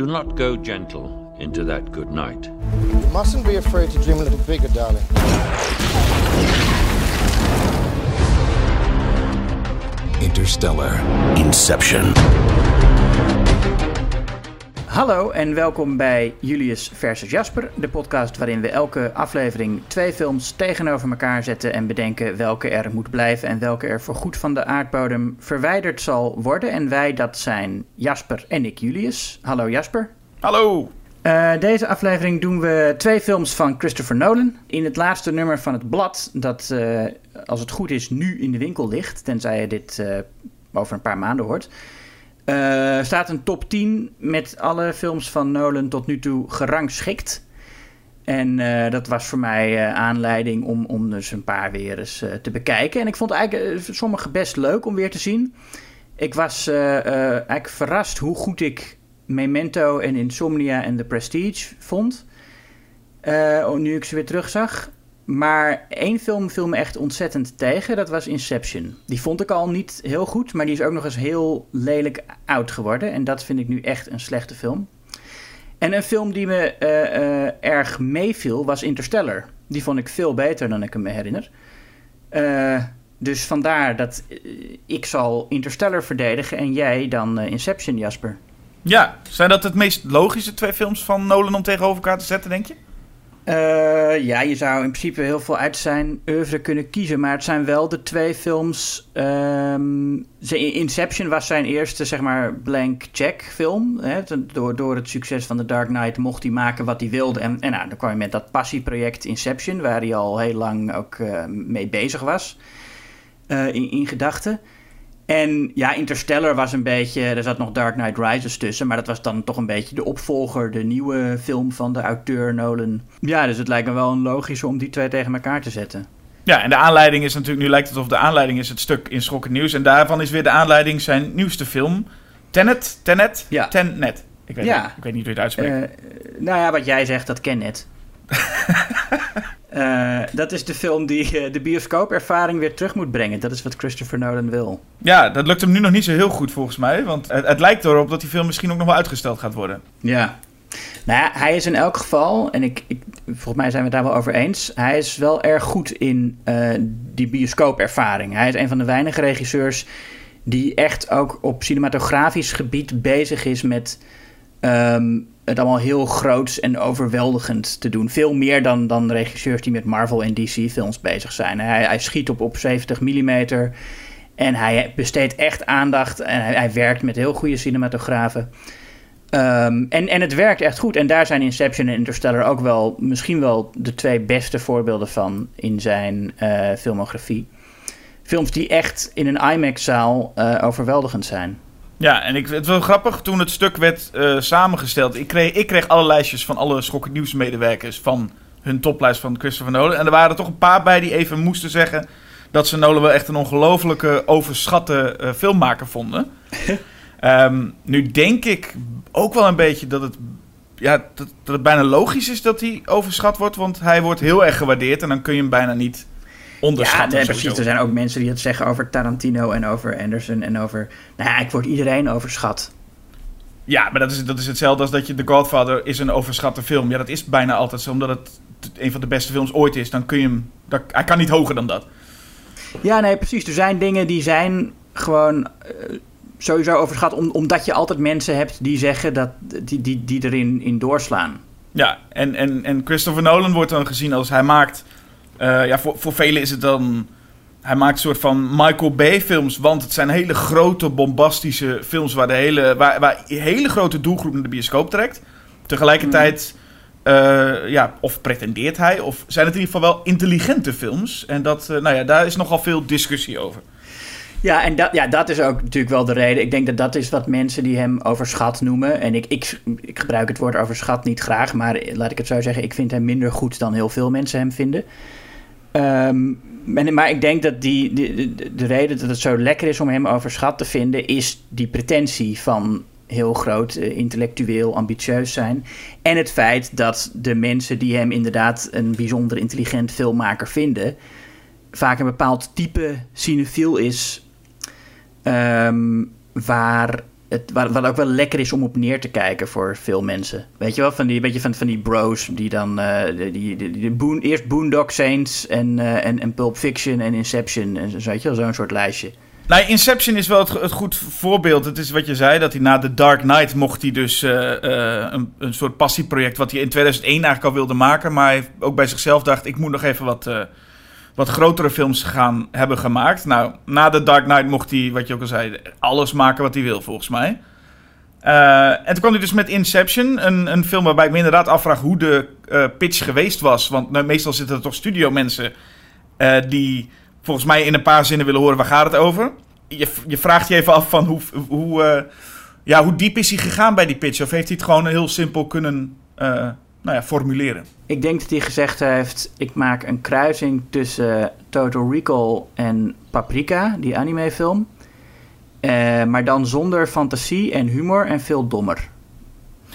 Do not go gentle into that good night. You mustn't be afraid to dream a little bigger, darling. Interstellar. Inception. Hallo en welkom bij Julius versus Jasper, de podcast waarin we elke aflevering twee films tegenover elkaar zetten en bedenken welke er moet blijven en welke er voor goed van de aardbodem verwijderd zal worden. En wij, dat zijn Jasper en ik, Julius. Hallo Jasper. Hallo. Uh, deze aflevering doen we twee films van Christopher Nolan. In het laatste nummer van het blad, dat uh, als het goed is nu in de winkel ligt, tenzij je dit uh, over een paar maanden hoort, staat een top 10 met alle films van Nolan tot nu toe gerangschikt. En dat was voor mij aanleiding om, om dus een paar weer eens te bekijken. En ik vond eigenlijk sommige best leuk om weer te zien. Ik was eigenlijk verrast hoe goed ik Memento en Insomnia en The Prestige vond. Uh, nu ik ze weer terugzag. Maar één film viel me echt ontzettend tegen. Dat was Inception. Die vond ik al niet heel goed. Maar die is ook nog eens heel lelijk oud geworden. En dat vind ik nu echt een slechte film. En een film die me uh, uh, erg meeviel was Interstellar. Die vond ik veel beter dan ik me herinner. dus vandaar dat ik zal Interstellar verdedigen en jij dan Inception, Jasper. Ja, zijn dat het meest logische twee films van Nolan om tegenover elkaar te zetten, denk je? Uh, ja, je zou in principe heel veel uit zijn oeuvre kunnen kiezen. Maar het zijn wel de twee films. Um, Inception was zijn eerste, zeg maar, blank check film. Hè? Door, door het succes van The Dark Knight mocht hij maken wat hij wilde. En, en nou, dan kwam hij met dat passieproject Inception, waar hij al heel lang ook uh, mee bezig was. Uh, in, in gedachten. En ja, Interstellar was een beetje. Er zat nog Dark Knight Rises tussen. Maar dat was dan toch een beetje de opvolger, de nieuwe film van de auteur Nolan. Ja, dus het lijkt me wel een logische om die twee tegen elkaar te zetten. Ja, en de aanleiding is natuurlijk. Nu lijkt het of de aanleiding is het stuk in Schokkend Nieuws. En daarvan is weer de aanleiding zijn nieuwste film. Tenet? Tenet? Ja. Tenet. Ik weet, ja. niet, ik weet niet hoe je het uitspreekt. Uh, nou ja, wat jij zegt, dat ken net. Uh, dat is de film die uh, de bioscoopervaring weer terug moet brengen. Dat is wat Christopher Nolan wil. Ja, dat lukt hem nu nog niet zo heel goed volgens mij. Want het, het lijkt erop dat die film misschien ook nog wel uitgesteld gaat worden. Ja. Nou ja, hij is in elk geval, en ik, ik, volgens mij zijn we het daar wel over eens. Hij is wel erg goed in uh, die bioscoopervaring. Hij is een van de weinige regisseurs die echt ook op cinematografisch gebied bezig is met. Um, het allemaal heel groots en overweldigend te doen. Veel meer dan, dan regisseurs die met Marvel en DC films bezig zijn. Hij, hij schiet op, op 70 mm en hij besteedt echt aandacht en hij, werkt met heel goede cinematografen. Um, en, en het werkt echt goed. En daar zijn Inception en Interstellar ook wel misschien wel de twee beste voorbeelden van in zijn uh, filmografie. Films die echt in een IMAX-zaal uh, overweldigend zijn. Ja, en ik, het was wel grappig toen het stuk werd uh, samengesteld. Ik kreeg, ik kreeg alle lijstjes van alle schokkend nieuwsmedewerkers van hun toplijst van Christopher Nolan. En er waren er toch een paar bij die even moesten zeggen dat ze Nolan wel echt een ongelofelijke overschatte uh, filmmaker vonden. um, nu denk ik ook wel een beetje dat het, ja, dat, dat het bijna logisch is dat hij overschat wordt. Want hij wordt heel erg gewaardeerd en dan kun je hem bijna niet onderschatten. Ja, precies. Er zijn ook mensen die het zeggen over Tarantino en over Anderson en over... Nou ja, ik word iedereen overschat. Ja, maar dat is, dat is hetzelfde als dat je The Godfather is een overschatte film. Ja, dat is bijna altijd zo. Omdat het een van de beste films ooit is, dan kun je hem... Dat, hij kan niet hoger dan dat. Ja, nee, precies. Er zijn dingen die zijn gewoon... Uh, sowieso overschat, om, omdat je altijd mensen hebt die zeggen dat die, die, die erin in doorslaan. Ja, en, en, en Christopher Nolan wordt dan gezien als hij maakt uh, ja, voor, voor velen is het dan... Hij maakt een soort van Michael Bay-films, want het zijn hele grote, bombastische films waar, de hele, waar, waar een hele grote doelgroep naar de bioscoop trekt. Tegelijkertijd, mm. uh, ja, of pretendeert hij, of zijn het in ieder geval wel intelligente films. En dat, uh, nou ja, daar is nogal veel discussie over. Ja, en dat, ja, dat is ook natuurlijk wel de reden. Ik denk dat dat is wat mensen die hem overschat noemen. En ik, ik, ik gebruik het woord overschat niet graag, maar laat ik het zo zeggen, ik vind hem minder goed dan heel veel mensen hem vinden. Um, maar ik denk dat die, de, de reden dat het zo lekker is om hem overschat te vinden, is die pretentie van heel groot, uh, intellectueel, ambitieus zijn. En het feit dat de mensen die hem inderdaad een bijzonder intelligent filmmaker vinden, vaak een bepaald type cinefiel is, um, waar het, wat, ook wel lekker is om op neer te kijken voor veel mensen. Weet je wel, van die, beetje van, van die bros die dan... eh, die, die, Boon- eerst Boondock Saints en, eh, en, en Pulp Fiction en Inception. En zo, weet je wel, zo'n soort lijstje. Nou, Inception is wel het, het goed voorbeeld. Het is wat je zei, dat hij na The Dark Knight mocht hij dus eh, een, een soort passieproject... wat hij in 2001 eigenlijk al wilde maken. Maar hij ook bij zichzelf dacht, ik moet nog even wat, wat grotere films gaan hebben gemaakt. Nou, na The Dark Knight mocht hij, wat je ook al zei, alles maken wat hij wil, volgens mij. Eh, en toen kwam hij dus met Inception, een, een film waarbij ik me inderdaad afvraag hoe de eh, pitch geweest was. Want nou, meestal zitten er toch studiomensen eh, die volgens mij in een paar zinnen willen horen waar gaat het over. Je, je vraagt je even af van hoe, hoe, ja, hoe diep is hij gegaan bij die pitch? Of heeft hij het gewoon heel simpel kunnen nou ja, formuleren? Ik denk dat hij gezegd heeft: ik maak een kruising tussen Total Recall en Paprika, die animefilm. Eh, maar dan zonder fantasie en humor en veel dommer.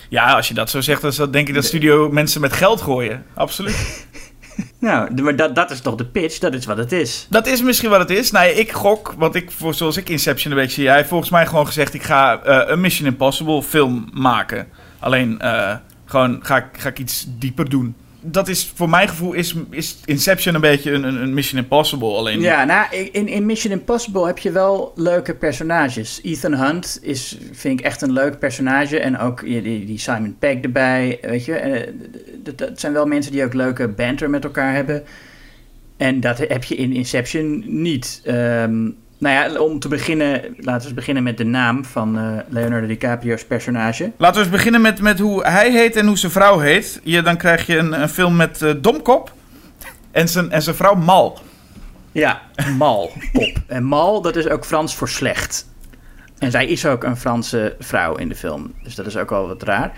Ja, als je dat zo zegt, dan denk ik dat studio mensen met geld gooien. Absoluut. Nou, maar dat, dat is toch de pitch? Dat is wat het is. Dat is misschien wat het is. Nou, ik gok, want ik, voor, zoals ik Inception een beetje zie, hij heeft volgens mij gewoon gezegd: ik ga eh, een Mission Impossible film maken. Alleen eh, gewoon ga ik, ga ik iets dieper doen. Dat is voor mijn gevoel is, is Inception een beetje een, een, Mission Impossible. Alleen Ja, nou, in, in Mission Impossible heb je wel leuke personages. Ethan Hunt is, vind ik echt een leuk personage. En ook die, die Simon Pegg erbij, weet je. Eh, Dat, dat zijn wel mensen die ook leuke banter met elkaar hebben. En dat heb je in Inception niet. Ehm, nou ja, om te beginnen, laten we eens beginnen met de naam van eh, Leonardo DiCaprio's personage. Laten we eens beginnen met, met hoe hij heet en hoe zijn vrouw heet. Je, dan krijg je een, een film met eh, Domkop en zijn, en zijn vrouw Mal. Ja, Mal, kop. En Mal, dat is ook Frans voor slecht. En zij is ook een Franse vrouw in de film. Dus dat is ook wel wat raar.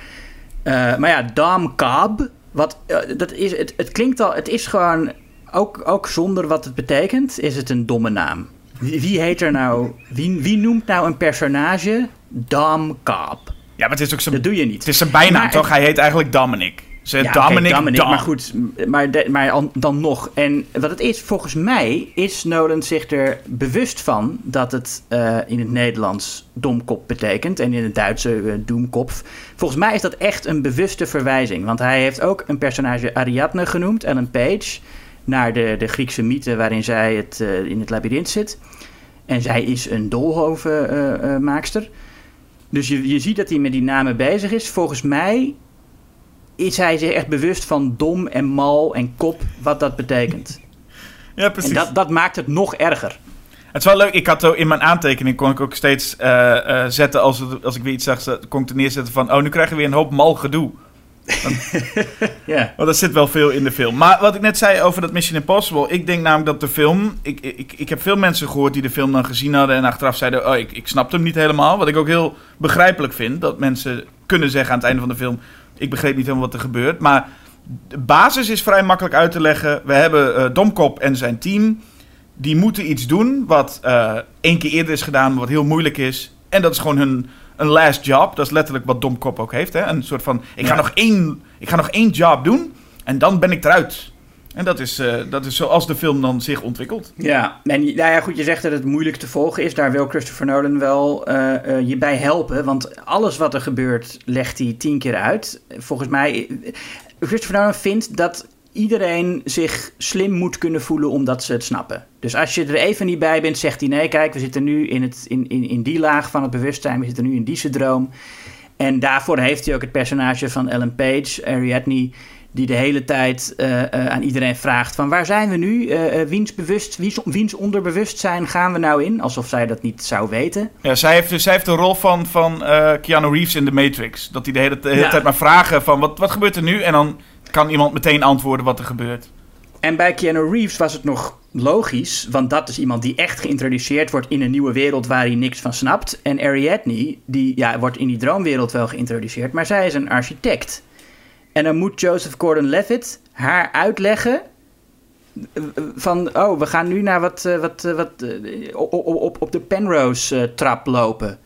Eh, maar ja, Dame Cab. Wat, dat is, het, het klinkt al... Het is gewoon... Ook, ook zonder wat het betekent, is het een domme naam. Wie, wie heet er nou... Wie, wie noemt nou een personage Cab? Ja, maar het is ook zijn, Dat doe je niet. het is zijn bijnaam, Maar- toch? Hij heet eigenlijk Dominic. Ze Ja, Dominic, Dominic, Dom. maar goed, maar, de- maar an- dan nog. En wat het is, volgens mij is Nolan zich er bewust van dat het eh, in het Nederlands domkop betekent en in het Duitse doemkopf. Volgens mij is dat echt een bewuste verwijzing, want hij heeft ook een personage Ariadne genoemd, Ellen Page, naar de, de Griekse mythe waarin zij het, eh, in het labyrint zit. En zij is een doolhovenmaakster. dus je, je ziet dat hij met die namen bezig is. Volgens mij is hij zich echt bewust van dom en mal en kop, wat dat betekent. Ja, precies. En dat, dat maakt het nog erger. Het is wel leuk. Ik had ook in mijn aantekening kon ik ook steeds eh, eh, zetten als, het- als ik weer iets zag, kon ik er neerzetten van, oh, nu krijgen we weer een hoop mal gedoe. Ja. Want dat zit wel veel in de film. Maar wat ik net zei over dat Mission Impossible, ik denk namelijk dat de film, ik, ik, ik heb veel mensen gehoord die de film dan gezien hadden en achteraf zeiden, oh, ik, ik snapte hem niet helemaal. Wat ik ook heel begrijpelijk vind, dat mensen kunnen zeggen aan het einde van de film, ik begreep niet helemaal wat er gebeurt. Maar de basis is vrij makkelijk uit te leggen. We hebben eh, Domkop en zijn team. Die moeten iets doen wat eh één keer eerder is gedaan, maar wat heel moeilijk is. En dat is gewoon hun een last job. Dat is letterlijk wat Domkop ook heeft. Hè? Een soort van, ik ga, Ja. nog één, ik ga nog één job doen en dan ben ik eruit. En dat is, eh, dat is zoals de film dan zich ontwikkelt. Ja, en nou ja, goed, je zegt dat het moeilijk te volgen is. Daar wil Christopher Nolan wel eh, eh, je bij helpen. Want alles wat er gebeurt, legt hij tien keer uit. Volgens mij, Christopher Nolan vindt dat iedereen zich slim moet kunnen voelen omdat ze het snappen. Dus als je er even niet bij bent, zegt hij... nee, kijk, we zitten nu in, het, in, in, in die laag van het bewustzijn. We zitten nu in die syndroom. En daarvoor heeft hij ook het personage van Ellen Page, Ariadne... die de hele tijd eh, eh, aan iedereen vraagt van... waar zijn we nu? Eh, wiens, bewust, wiens, wiens onderbewustzijn gaan we nou in? Alsof zij dat niet zou weten. Ja, zij, heeft, dus- zij heeft de rol van, van Keanu Reeves in The Matrix. Dat hij de hele, de hele Ja. tijd maar vragen van wat, wat gebeurt er nu? En dan kan iemand meteen antwoorden wat er gebeurt. En bij Keanu Reeves was het nog logisch, want dat is iemand die echt geïntroduceerd wordt in een nieuwe wereld waar hij niks van snapt. En Ariadne, die ja, wordt in die droomwereld wel geïntroduceerd, maar zij is een architect. En dan moet Joseph Gordon-Levitt haar uitleggen eh, van, oh, we gaan nu naar wat, eh, wat, eh, wat op, op de Penrose-trap lopen.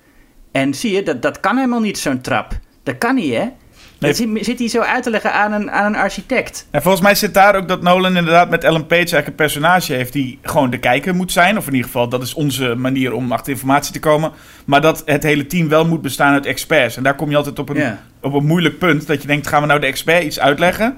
En zie je, dat, dat kan helemaal niet, zo'n trap. Dat kan niet, hè? Dat zit, zit hij zo uit te leggen aan een, aan een architect. En volgens mij zit daar ook dat Nolan inderdaad met Ellen Page eigenlijk een personage heeft die gewoon de kijker moet zijn. Of in ieder geval, dat is onze manier om achter informatie te komen. Maar dat het hele team wel moet bestaan uit experts. En daar kom je altijd op een, op een moeilijk punt. Dat je denkt, gaan we nou de expert iets uitleggen?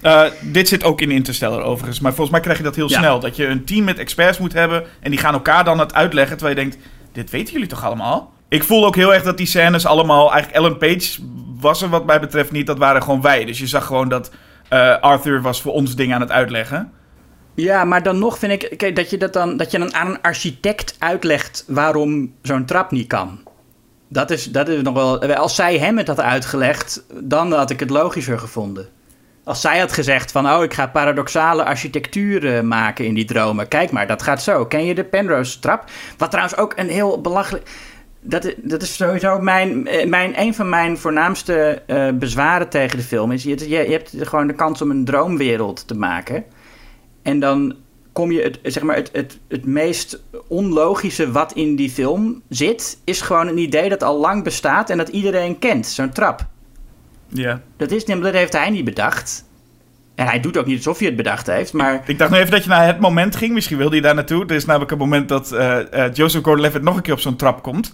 Eh, dit zit ook in Interstellar overigens. Maar volgens mij krijg je dat heel Ja. snel. Dat je een team met experts moet hebben. En die gaan elkaar dan het uitleggen. Terwijl je denkt, dit weten jullie toch allemaal? Ik voel ook heel erg dat die scènes allemaal... Eigenlijk Ellen Page was er wat mij betreft niet. Dat waren gewoon wij. Dus je zag gewoon dat eh, Arthur was voor ons dingen aan het uitleggen. Ja, maar dan nog vind ik kijk, dat je dat dan, dat je dan aan een architect uitlegt waarom zo'n trap niet kan. Dat is, dat is nog wel. Als zij hem het had uitgelegd, dan had ik het logischer gevonden. Als zij had gezegd van, oh, ik ga paradoxale architectuur eh, maken in die dromen. Kijk maar, dat gaat zo. Ken je de Penrose trap? Wat trouwens ook een heel belachelijk... Dat, is- dat is sowieso mijn, eh, mijn, een van mijn voornaamste eh, bezwaren tegen de film. Is je, je, je hebt gewoon de kans om een droomwereld te maken. En dan kom je het, zeg maar, het, het, het meest onlogische wat in die film zit, is gewoon een idee dat al lang bestaat en dat iedereen kent. Zo'n trap. Ja. Dat, is, dat heeft hij niet bedacht. En hij doet ook niet alsof hij het bedacht heeft, maar... Ik dacht nu even dat je naar het moment ging. Misschien wilde je daar naartoe. Er is namelijk een moment dat eh, Joseph Gordon-Levitt nog een keer op zo'n trap komt.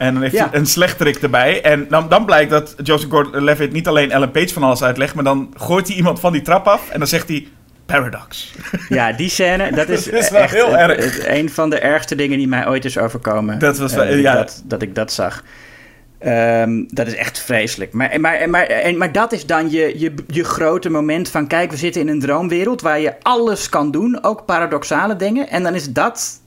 En dan heeft Ja. hij een slechterik erbij. En dan, dan blijkt dat Joseph Gordon-Levitt niet alleen Ellen Page van alles uitlegt... maar dan gooit hij iemand van die trap af en dan zegt hij... Paradox. Ja, die scène, dat is, Dat is wel echt heel het- erg. het- een van de ergste dingen die mij ooit is overkomen. Dat was wel- eh, ja. dat, dat ik dat zag. Ehm, dat is echt vreselijk. Maar, maar, maar, en, maar dat is dan je, je, je grote moment van... kijk, we zitten in een droomwereld waar je alles kan doen. Ook paradoxale dingen. En dan is dat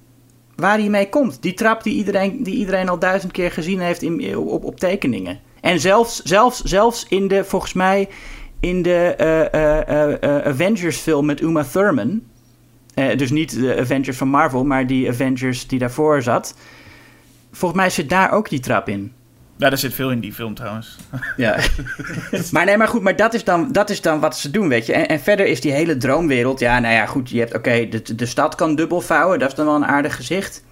waar hij mee komt. Die trap die iedereen, die iedereen al duizend keer gezien heeft in, op, op tekeningen. En zelfs, zelfs, zelfs in de, volgens mij... in de eh, eh, eh, Avengers film met Uma Thurman... Dus niet de Avengers van Marvel, maar die Avengers die daarvoor zat. Volgens mij zit daar ook die trap in. Ja, er zit veel in die film trouwens. Ja. maar nee, maar goed, maar dat is dan, dat is dan wat ze doen, weet je. En, en verder is die hele droomwereld, ja, nou ja, goed, je hebt, oké, de, de stad kan dubbel vouwen, dat is dan wel een aardig gezicht.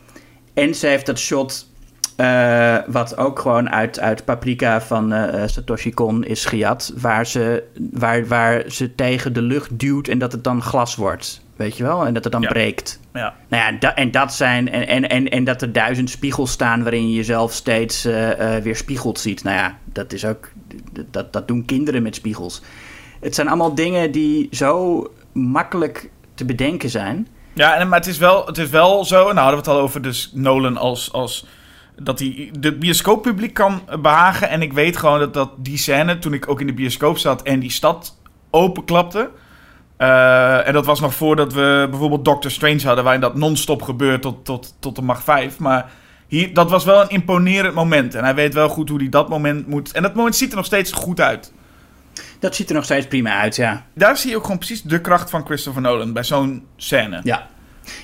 En ze heeft dat shot, eh, wat ook gewoon uit, uit Paprika van eh, Satoshi Kon is gejat, waar ze, waar, waar ze tegen de lucht duwt en dat het dan glas wordt, weet je wel, en dat het dan Ja. breekt. Ja. Nou ja, da- en dat zijn. En, en, en, en dat er duizend spiegels staan waarin je jezelf steeds eh, weer spiegeld ziet. Nou ja, dat is ook. Dat, dat doen kinderen met spiegels. Het zijn allemaal dingen die zo makkelijk te bedenken zijn. Ja, en, maar het is, wel, het is wel zo, nou hadden we het al over dus Nolan als, als dat hij de bioscooppubliek kan behagen. En ik weet gewoon dat, dat die scène, toen ik ook in de bioscoop zat en die stad openklapte. Eh, en dat was nog voordat we bijvoorbeeld Doctor Strange hadden, waarin dat non-stop gebeurt tot, tot, tot de macht 5. Maar hier, dat was wel een imponerend moment. En hij weet wel goed hoe hij dat moment moet. En dat moment ziet er nog steeds goed uit. Dat ziet er nog steeds prima uit, ja. Daar zie je ook gewoon precies de kracht van Christopher Nolan bij zo'n scène. Ja.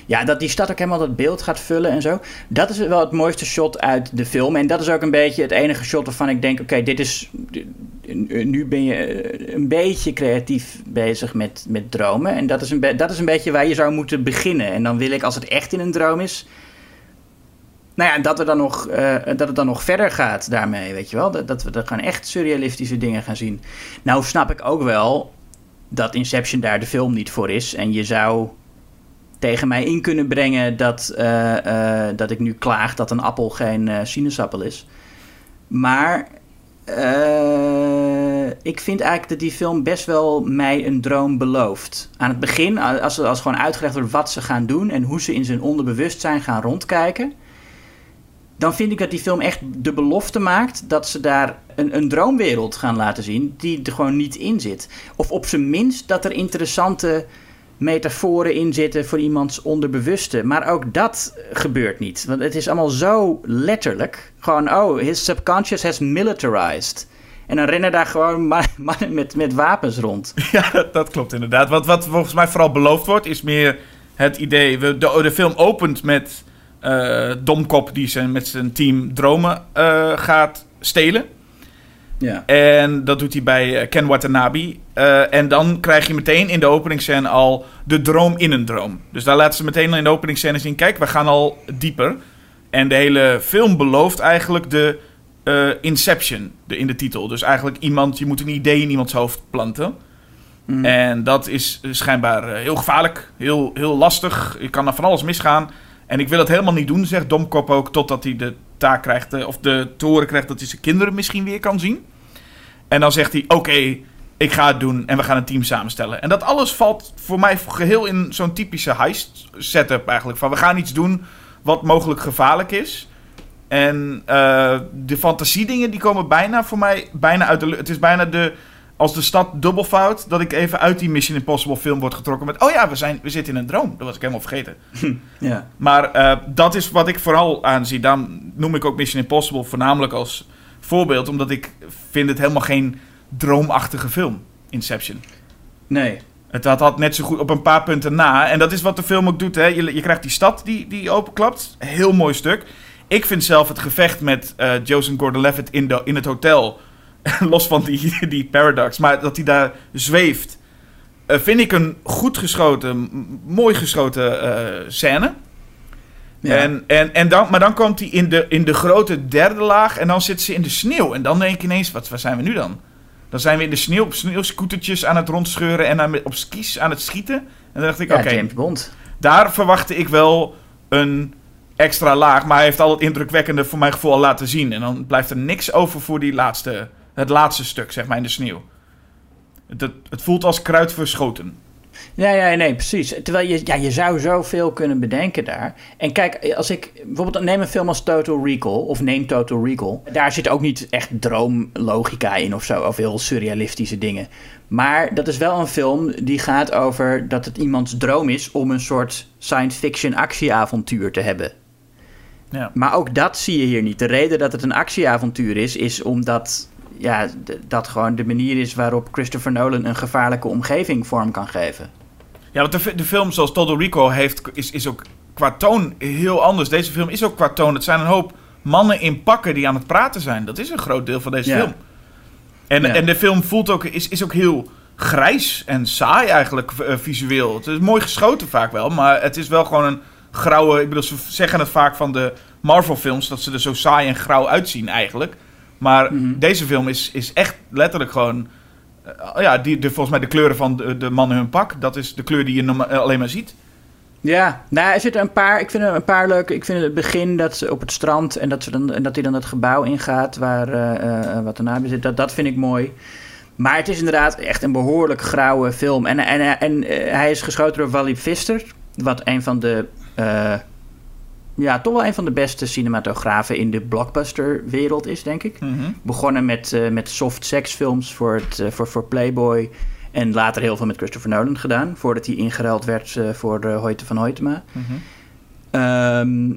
Ja, dat die stad ook helemaal dat beeld gaat vullen en zo. Dat is wel het mooiste shot uit de film. En dat is ook een beetje het enige shot waarvan ik denk... oké, dit is... Nu ben je eh, een beetje creatief bezig met, met dromen. En dat is, een dat is een beetje waar je zou moeten beginnen. En dan wil ik, als het echt in een droom is... Nou ja, dat, we dan nog, eh, dat het dan nog verder gaat daarmee, weet je wel. Dat, dat we dan gaan echt surrealistische dingen gaan zien. Nou snap ik ook wel dat Inception daar de film niet voor is. En je zou tegen mij in kunnen brengen dat, eh, eh, dat ik nu klaag dat een appel geen eh, sinaasappel is. Maar ik vind eigenlijk dat die film best wel mij een droom belooft. Aan het begin, als, als gewoon uitgelegd wordt wat ze gaan doen en hoe ze in zijn onderbewustzijn gaan rondkijken. Dan vind ik dat die film echt de belofte maakt dat ze daar een, een droomwereld gaan laten zien die er gewoon niet in zit. Of op zijn minst dat er interessante metaforen in zitten voor iemands onderbewuste. Maar ook dat gebeurt niet. Want het is allemaal zo letterlijk. Gewoon, oh, his subconscious has militarized. En dan rennen daar gewoon ma- mannen met, met wapens rond. Ja, dat, klopt inderdaad. Wat, wat volgens mij vooral beloofd wordt, is meer het idee. De, de film opent met eh, Domkop die zijn, met zijn team dromen eh, gaat stelen. Ja. En dat doet hij bij eh, Ken Watanabe. Eh, en dan krijg je meteen in de openingsscène al de droom in een droom. Dus daar laten ze meteen in de openingsscène zien: kijk, we gaan al dieper. En de hele film belooft eigenlijk de, eh, Inception de, in de titel. Dus eigenlijk iemand, je moet een idee in iemands hoofd planten. Mm. En dat is schijnbaar heel gevaarlijk, heel, heel lastig. Je kan er van alles misgaan. En ik wil het helemaal niet doen, zegt Domkop ook, totdat hij de taak krijgt, eh, of de te horen krijgt dat hij zijn kinderen misschien weer kan zien. En dan zegt hij: Oké, ik ga het doen en we gaan een team samenstellen. En dat alles valt voor mij geheel in zo'n typische heist setup eigenlijk. Van we gaan iets doen wat mogelijk gevaarlijk is. En eh, de fantasiedingen die komen bijna voor mij bijna uit de lu- Het is bijna de als de stad dubbelfout dat ik even uit die Mission Impossible film word getrokken met oh ja we zijn we zitten in een droom. Dat was ik helemaal vergeten. Ja. Maar eh, dat is wat ik vooral aanzie. Dan noem ik ook Mission Impossible voornamelijk als voorbeeld, omdat ik vind het helemaal geen droomachtige film. Inception. Nee. Het had, had net zo goed op een paar punten na. En dat is wat de film ook doet. Hè. Je, je krijgt die stad die, die openklapt. Heel mooi stuk. Ik vind zelf het gevecht met eh Joseph Gordon-Levitt in, de- in het hotel... los van die, die paradox, maar dat hij daar zweeft... eh, vind ik een goed geschoten, mooi geschoten eh, scène. Ja. En, en, en dan, maar dan komt hij in de, in de grote derde laag en dan zit ze in de sneeuw. En dan denk ik ineens, wat, waar zijn we nu dan? Dan zijn we in de sneeuw op sneeuwscootertjes aan het rondscheuren en aan, op skis aan het schieten. En dan dacht ik, ja, oké, daar verwachtte ik wel een extra laag. Maar hij heeft al het indrukwekkende voor mijn gevoel al laten zien. En dan blijft er niks over voor die laatste, het laatste stuk, zeg maar, in de sneeuw. Het, het, voelt als kruid verschoten. Ja, ja, nee, precies. Terwijl je, ja, je zou zoveel kunnen bedenken daar. En kijk, als ik bijvoorbeeld neem een film als Total Recall of neem Total Recall, daar zit ook niet echt droomlogica in of zo, of heel surrealistische dingen. Maar dat is wel een film die gaat over dat het iemands droom is om een soort science fiction actieavontuur te hebben. Ja. Maar ook dat zie je hier niet. De reden dat het een actieavontuur is, is omdat ja, dat gewoon de manier is waarop Christopher Nolan een gevaarlijke omgeving vorm kan geven. Ja, want de, de film zoals Total Recall heeft, is, is ook qua toon heel anders. Deze film is ook qua toon. Het zijn een hoop mannen in pakken die aan het praten zijn. Dat is een groot deel van deze Ja. film. En, Ja. en de film voelt ook, is, is ook heel grijs en saai eigenlijk eh, visueel. Het is mooi geschoten vaak wel, maar het is wel gewoon een grauwe... Ik bedoel, ze zeggen het vaak van de Marvel films, dat ze er zo saai en grauw uitzien eigenlijk. Maar Mhm. deze film is, is echt letterlijk gewoon... eh, ja, die, de, volgens mij de kleuren van de, de mannen hun pak. Dat is de kleur die je eh, alleen maar ziet. Ja, nou, er zitten een paar. Ik vind er een paar leuke. Ik vind het begin dat ze op het strand en dat, ze dan, en dat hij dan het gebouw ingaat waar eh, wat erna zit. Dat, dat vind ik mooi. Maar het is inderdaad echt een behoorlijk grauwe film. En, en, en hij is geschoten door Wally Pfister. Wat een van de. Ja, toch wel een van de beste cinematografen in de blockbuster-wereld is, denk ik. Begonnen met, eh, met soft sex films voor, het, eh, voor, voor Playboy. En later heel veel met Christopher Nolan gedaan. Voordat hij ingeruild werd eh, voor de Hoyte van Hoytema. Ehm,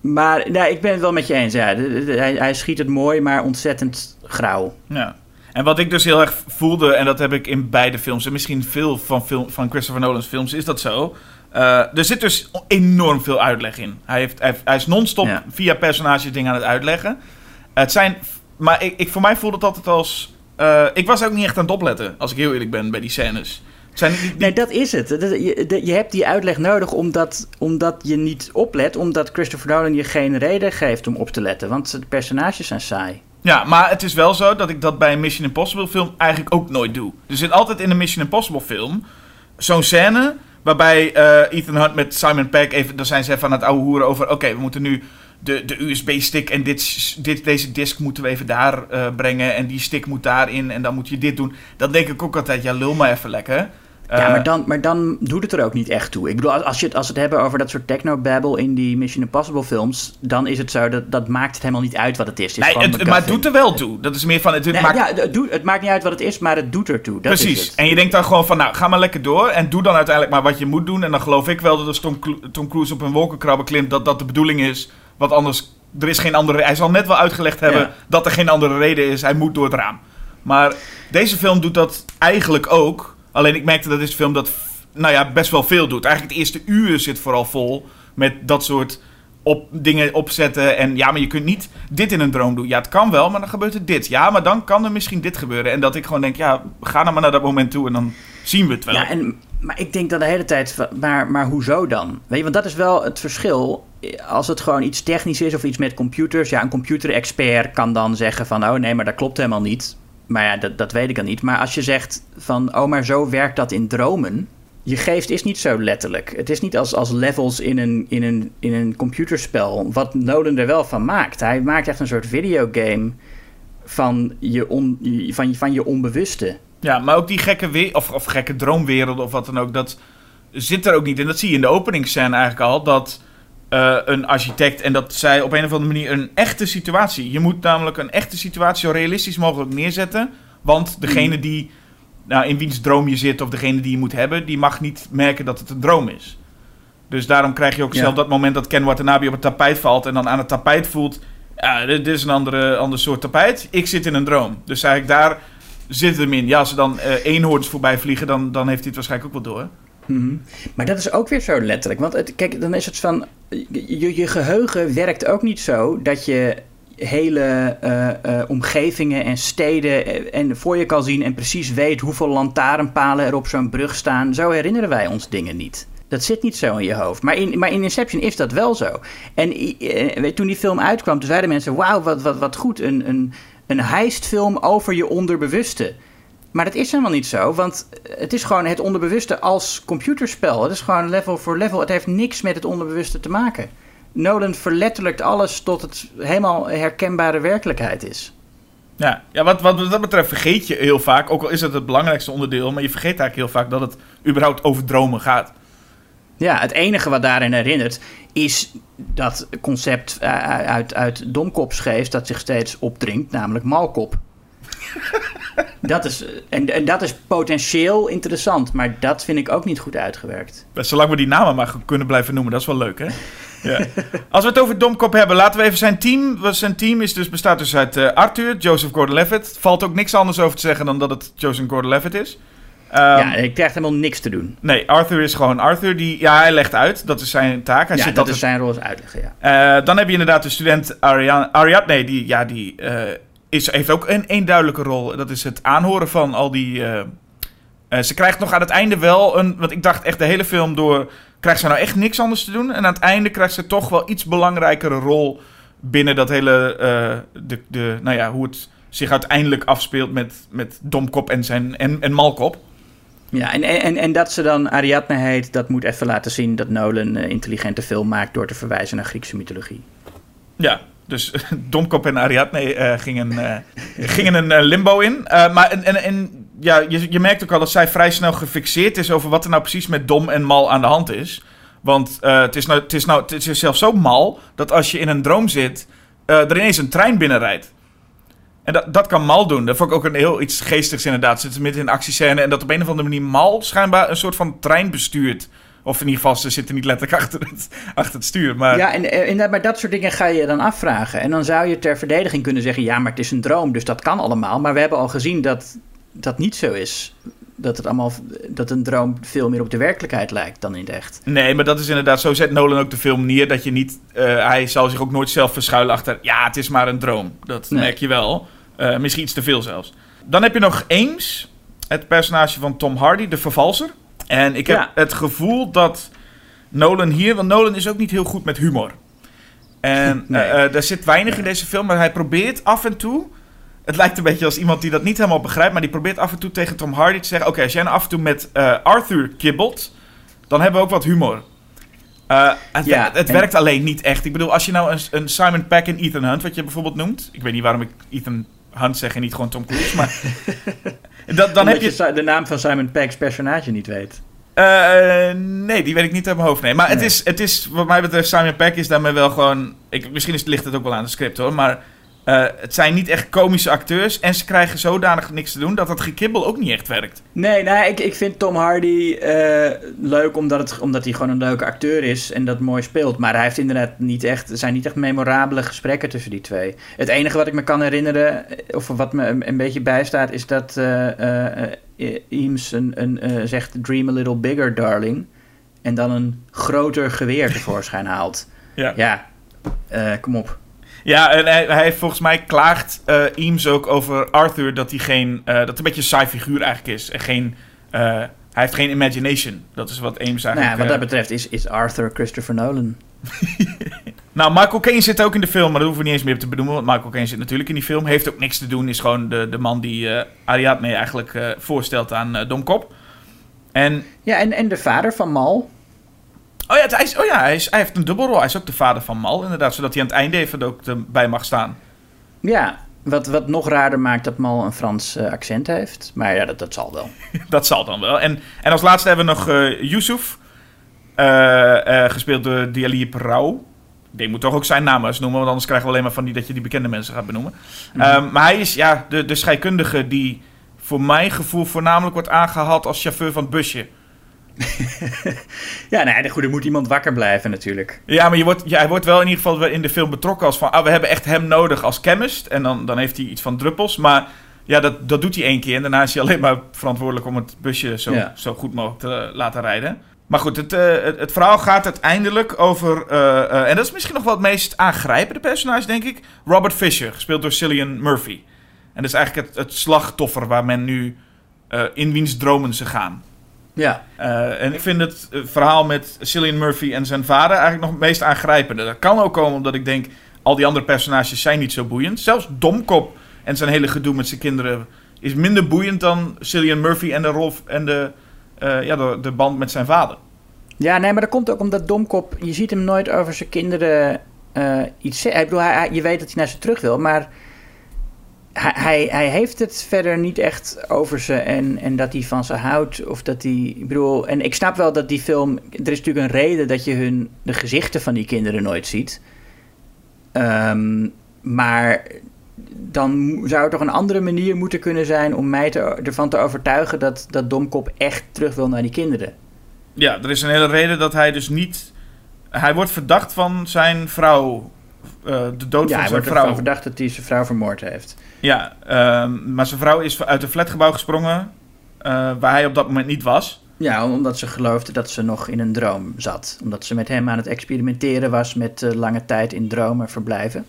maar nou, ik ben het wel met je eens. Ja. De- de- hij, hij schiet het mooi, maar ontzettend grauw. Ja. En wat ik dus heel erg voelde, en dat heb ik in beide films, en misschien veel van, film, van Christopher Nolan's films, is dat zo. Eh, er zit dus enorm veel uitleg in. Hij, heeft, hij, is non-stop Ja. via personages dingen aan het uitleggen. Het zijn, maar ik, ik, voor mij voelde het altijd als. eh, ik was ook niet echt aan het opletten, als ik heel eerlijk ben, bij die scènes. Zijn, die- die- Nee, dat is het. Je hebt die uitleg nodig omdat, omdat je niet oplet. Omdat Christopher Nolan je geen reden geeft om op te letten. Want de personages zijn saai. Ja, maar het is wel zo dat ik dat bij een Mission Impossible film eigenlijk ook nooit doe. Er zit altijd in een Mission Impossible film zo'n scène waarbij eh, Ethan Hunt met Simon Pegg even, dan zijn ze even aan het ouwe hoeren over, oké, we moeten nu de, de USB-stick en dit, dit, deze disk moeten we even daar eh, brengen en die stick moet daarin en dan moet je dit doen. Dan denk ik ook altijd, ja, lul maar even lekker. Ja, Eh, maar dan, maar dan doet het er ook niet echt toe. Ik bedoel, als, je het, als we het hebben over dat soort technobabble in die Mission Impossible films... dan is het zo, dat, dat maakt het helemaal niet uit wat het is. Het is nee, het, maar het doet er wel toe. Dat is meer van, het, Nee, maakt ja, het, doet, het maakt niet uit wat het is, maar het doet ertoe. Dat Is Precies. En je denkt dan gewoon van, nou, ga maar lekker door. En doe dan uiteindelijk maar wat je moet doen. En dan geloof ik wel dat als Tom, Cru- Tom Cruise op een wolkenkrabber klimt, dat dat de bedoeling is. Want anders, er is geen andere... Hij zal net wel uitgelegd hebben Ja. dat er geen andere reden is. Hij moet door het raam. Maar deze film doet dat eigenlijk ook. Alleen ik merkte dat deze film dat, nou ja, best wel veel doet. Eigenlijk het eerste uur zit vooral vol met dat soort op dingen opzetten. En ja, maar je kunt niet dit in een droom doen. Ja, het kan wel, maar dan gebeurt er dit. Ja, maar dan kan er misschien dit gebeuren. En dat ik gewoon denk, ja, ga nou maar naar dat moment toe en dan zien we het wel. Ja, en, maar ik denk dan de hele tijd, maar, maar hoezo dan? Weet je, want dat is wel het verschil. Als het gewoon iets technisch is of iets met computers. Ja, een computerexpert kan dan zeggen van... oh nee, maar dat klopt helemaal niet. Maar ja, dat, dat weet ik dan niet. Maar als je zegt van... oh, maar zo werkt dat in dromen... Je geest is niet zo letterlijk. Het is niet als, als levels in een, in, een, in een computerspel. Wat Nolan er wel van maakt. Hij maakt echt een soort videogame van je, on, van, van je onbewuste. Ja, maar ook die gekke, of, of gekke droomwerelden of wat dan ook, dat zit er ook niet. En dat zie je in de openingsscène eigenlijk al, dat uh, een architect en dat zij op een of andere manier een echte situatie. Je moet namelijk een echte situatie zo realistisch mogelijk neerzetten. Want degene Mhm. die nou, in wiens droom je zit of degene die je moet hebben, die mag niet merken dat het een droom is. Dus daarom krijg je ook Ja. zelf dat moment dat Ken Watanabe op het tapijt valt en dan aan het tapijt voelt, ja, dit, is een andere, ander soort tapijt. Ik zit in een droom. Dus eigenlijk daar zit het hem in. Ja, als er dan eh eenhoorns voorbij vliegen, dan, dan heeft hij het waarschijnlijk ook wel door. Mhm. Maar dat is ook weer zo letterlijk. Want kijk, dan is het van. Je, geheugen werkt ook niet zo dat je hele eh, eh, omgevingen en steden eh, en voor je kan zien en precies weet hoeveel lantaarnpalen er op zo'n brug staan. Zo herinneren wij ons dingen niet. Dat zit niet zo in je hoofd. Maar in, maar in Inception is dat wel zo. En toen die film uitkwam, toen zeiden mensen: Wauw, wat, wat, wat goed. Een, een, een heistfilm over je onderbewuste. Maar dat is helemaal niet zo, want het is gewoon het onderbewuste als computerspel. Het is gewoon level voor level. Het heeft niks met het onderbewuste te maken. Nolan verletterlijkt alles tot het helemaal herkenbare werkelijkheid is. Ja, ja wat, wat dat betreft vergeet je heel vaak, ook al is het het belangrijkste onderdeel, maar je vergeet eigenlijk heel vaak dat het überhaupt over dromen gaat. Ja, het enige wat daarin herinnert is dat concept eh, uit, uit domkopsgeest dat zich steeds opdringt, namelijk malkop. dat is, en, en dat is potentieel interessant, maar dat vind ik ook niet goed uitgewerkt. Zolang we die namen maar kunnen blijven noemen, dat is wel leuk, hè? Ja. Als we het over Domkop hebben, laten we even zijn team. Zijn team is dus, bestaat dus uit eh, Arthur, Joseph Gordon-Levitt. Valt ook niks anders over te zeggen dan dat het Joseph Gordon-Levitt is. Ehm, ja, ik krijg helemaal niks te doen. Nee, Arthur is gewoon Arthur. Die, ja, hij legt uit. Dat is zijn taak. Hij ja, zit dat altijd is zijn rol als uitleggen, ja. Eh, dan heb je inderdaad de student Ariane, Ariadne, die, ja, die eh, is, heeft ook een, een duidelijke rol. Dat is het aanhoren van al die... eh, eh, ze krijgt nog aan het einde wel een... Want ik dacht echt de hele film door... Krijgt ze nou echt niks anders te doen? En aan het einde krijgt ze toch wel iets belangrijkere rol... binnen dat hele... eh, de, de, nou ja, hoe het zich uiteindelijk afspeelt met, met Domkop en, zijn, en, en Malkop. Ja, en, en, en dat ze dan Ariadne heet, dat moet even laten zien dat Nolan een intelligente film maakt door te verwijzen naar Griekse mythologie. Ja, dus Domkop en Ariadne eh, gingen, eh, gingen een eh, limbo in. Maar en, en, en, ja, je, je merkt ook al dat zij vrij snel gefixeerd is over wat er nou precies met Dom en Mal aan de hand is. Want het, is nou, het, is nou, het is zelfs zo mal dat als je in een droom zit, er ineens een trein binnenrijdt. En dat, dat kan Mal doen. Dat vond ik ook een heel iets geestigs inderdaad. Zit midden in actiescène en dat op een of andere manier Mal schijnbaar een soort van trein bestuurt. Of in ieder geval, ze zitten niet letterlijk achter het, achter het stuur. Maar Ja, en, en, dat- maar dat soort dingen ga je dan afvragen. En dan zou je ter verdediging kunnen zeggen: ja, maar het is een droom, dus dat kan allemaal. Maar we hebben al gezien dat dat niet zo is. Dat, het allemaal, dat een droom veel meer op de werkelijkheid lijkt dan in het echt. Nee, maar dat is inderdaad, zo zet Nolan ook de film neer. Dat je niet, eh, hij zal zich ook nooit zelf verschuilen achter, ja, het is maar een droom. Dat Nee. merk je wel. Eh, misschien iets te veel zelfs. Dan heb je nog Ames, het personage van Tom Hardy, de vervalser. En ik heb Ja. het gevoel dat Nolan hier, want Nolan is ook niet heel goed met humor. En Nee. eh, eh, er zit weinig in deze film, maar hij probeert af en toe. Het lijkt een beetje als iemand die dat niet helemaal begrijpt, maar die probeert af en toe tegen Tom Hardy te zeggen: Oké, als jij nou af en toe met eh, Arthur kibbelt, dan hebben we ook wat humor. Het, Ja, werkt, het en- werkt alleen niet echt. Ik bedoel, als je nou een, een Simon Peck en Ethan Hunt, wat je bijvoorbeeld noemt. Ik weet niet waarom ik Ethan Hunt zeg en niet gewoon Tom Cruise, maar. dat, dan heb je. je de naam van Simon Pegg's personage niet weet. Eh, nee, die weet ik niet uit mijn hoofd. Nee, maar het, is, het is, wat mij betreft, Simon Peck is daarmee wel gewoon. Ik, misschien is, ligt het ook wel aan de script hoor, maar. Eh, het zijn niet echt komische acteurs en ze krijgen zodanig niks te doen dat dat gekibbel ook niet echt werkt. Nee, nou, ik, ik vind Tom Hardy eh, leuk omdat, het, omdat hij gewoon een leuke acteur is en dat mooi speelt. Maar hij heeft inderdaad niet echt, er zijn niet echt memorabele gesprekken tussen die twee. Het enige wat ik me kan herinneren, eh, of wat me een, een beetje bijstaat, is dat eh, Eames een, een, zegt Dream a little bigger, darling. En dan een groter geweer tevoorschijn haalt. Ja. Ja, kom op. Ja, en hij, volgens mij klaagt eh Eames ook over Arthur dat hij geen. eh, dat een beetje een saai figuur eigenlijk is. En geen. eh, hij heeft geen imagination. Dat is wat Ames eigenlijk... Nou wat dat betreft is, is Arthur Christopher Nolan. Nou, Michael Caine zit ook in de film, maar dat hoeven we niet eens meer te benoemen. Want Michael Caine zit natuurlijk in die film. Heeft ook niks te doen. Is gewoon de, de man die Ariadne eigenlijk voorstelt aan Domkop. En... Ja, en, en de vader van Mal. Oh ja, hij, is, oh ja hij, is, hij heeft een dubbelrol. Hij is ook de vader van Mal, inderdaad. Zodat hij aan het einde even ook erbij mag staan. Ja, wat, wat nog raarder maakt dat Mal een Frans eh, accent heeft. Maar ja, dat, dat zal wel. dat zal dan wel. En, en als laatste hebben we nog eh Yusuf. eh, gespeeld door Dialip Rauw. Die moet toch ook zijn naam eens noemen, want anders krijgen we alleen maar van die dat je die bekende mensen gaat benoemen. Ehm, maar hij is ja, de, de scheikundige die voor mijn gevoel voornamelijk wordt aangehaald als chauffeur van het busje. Ja, nee, goed, er moet iemand wakker blijven natuurlijk. Ja, maar je wordt, ja, hij wordt wel in ieder geval in de film betrokken als van... Ah, we hebben echt hem nodig als chemist. En dan, dan heeft hij iets van druppels. Maar ja, dat, dat doet hij één keer. En daarna is hij alleen maar verantwoordelijk om het busje zo, Ja. zo goed mogelijk te laten rijden. Maar goed, het, eh, het, het verhaal gaat uiteindelijk over... eh, eh, en dat is misschien nog wel het meest aangrijpende personage, denk ik. Robert Fisher, gespeeld door Cillian Murphy. En dat is eigenlijk het, het slachtoffer waar men nu... in wiens dromen ze gaan. Ja, Eh, en ik vind het eh, verhaal met Cillian Murphy en zijn vader eigenlijk nog het meest aangrijpende. Dat kan ook komen omdat ik denk, al die andere personages zijn niet zo boeiend. Zelfs Domkop en zijn hele gedoe met zijn kinderen is minder boeiend dan Cillian Murphy en de, rol, en de, eh, ja, de, de band met zijn vader. ja nee, maar dat komt ook omdat Domkop... Je ziet hem nooit over zijn kinderen iets zeggen. Ik bedoel, hij- je weet dat hij naar ze terug wil, maar... Hij, hij, heeft het verder niet echt over ze en, en dat hij van ze houdt. Of dat hij. Ik bedoel, en ik snap wel dat die film. Er is natuurlijk een reden dat je hun, de gezichten van die kinderen nooit ziet. Ehm, maar dan zou er toch een andere manier moeten kunnen zijn om mij ervan te overtuigen dat, dat Domkop echt terug wil naar die kinderen. Ja, er is een hele reden dat hij dus niet... Hij wordt verdacht van zijn vrouw. Eh, de dood Ja, van hij zijn vrouw. ervan verdacht dat hij zijn vrouw vermoord heeft. Ja, ehm, maar zijn vrouw is uit een flatgebouw gesprongen... eh, waar hij op dat moment niet was. Ja, omdat ze geloofde dat ze nog in een droom zat. Omdat ze met hem aan het experimenteren was met eh, lange tijd in dromen verblijven.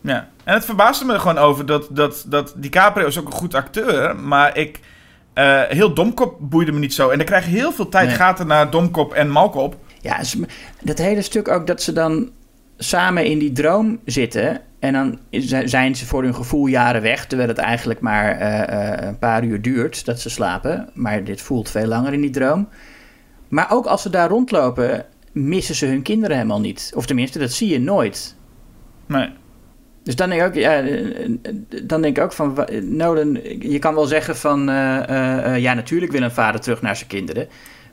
Ja, en het verbaasde me er gewoon over dat, dat, dat DiCaprio is ook een goed acteur, maar ik... heel Domkop boeide me niet zo. En er krijgen heel veel tijd Nee. gaten naar Domkop en Malkop. Ja, dat hele stuk ook dat ze dan samen in die droom zitten. En dan zijn ze voor hun gevoel jaren weg. Terwijl het eigenlijk maar eh, eh, een paar uur duurt dat ze slapen. Maar dit voelt veel langer in die droom. Maar ook als ze daar rondlopen, missen ze hun kinderen helemaal niet. Of tenminste, dat zie je nooit. Nee. Dus dan denk ik ook, ja, eh, dan denk ik ook van, Nolan, je kan wel zeggen van, ja, natuurlijk wil een vader terug naar zijn kinderen.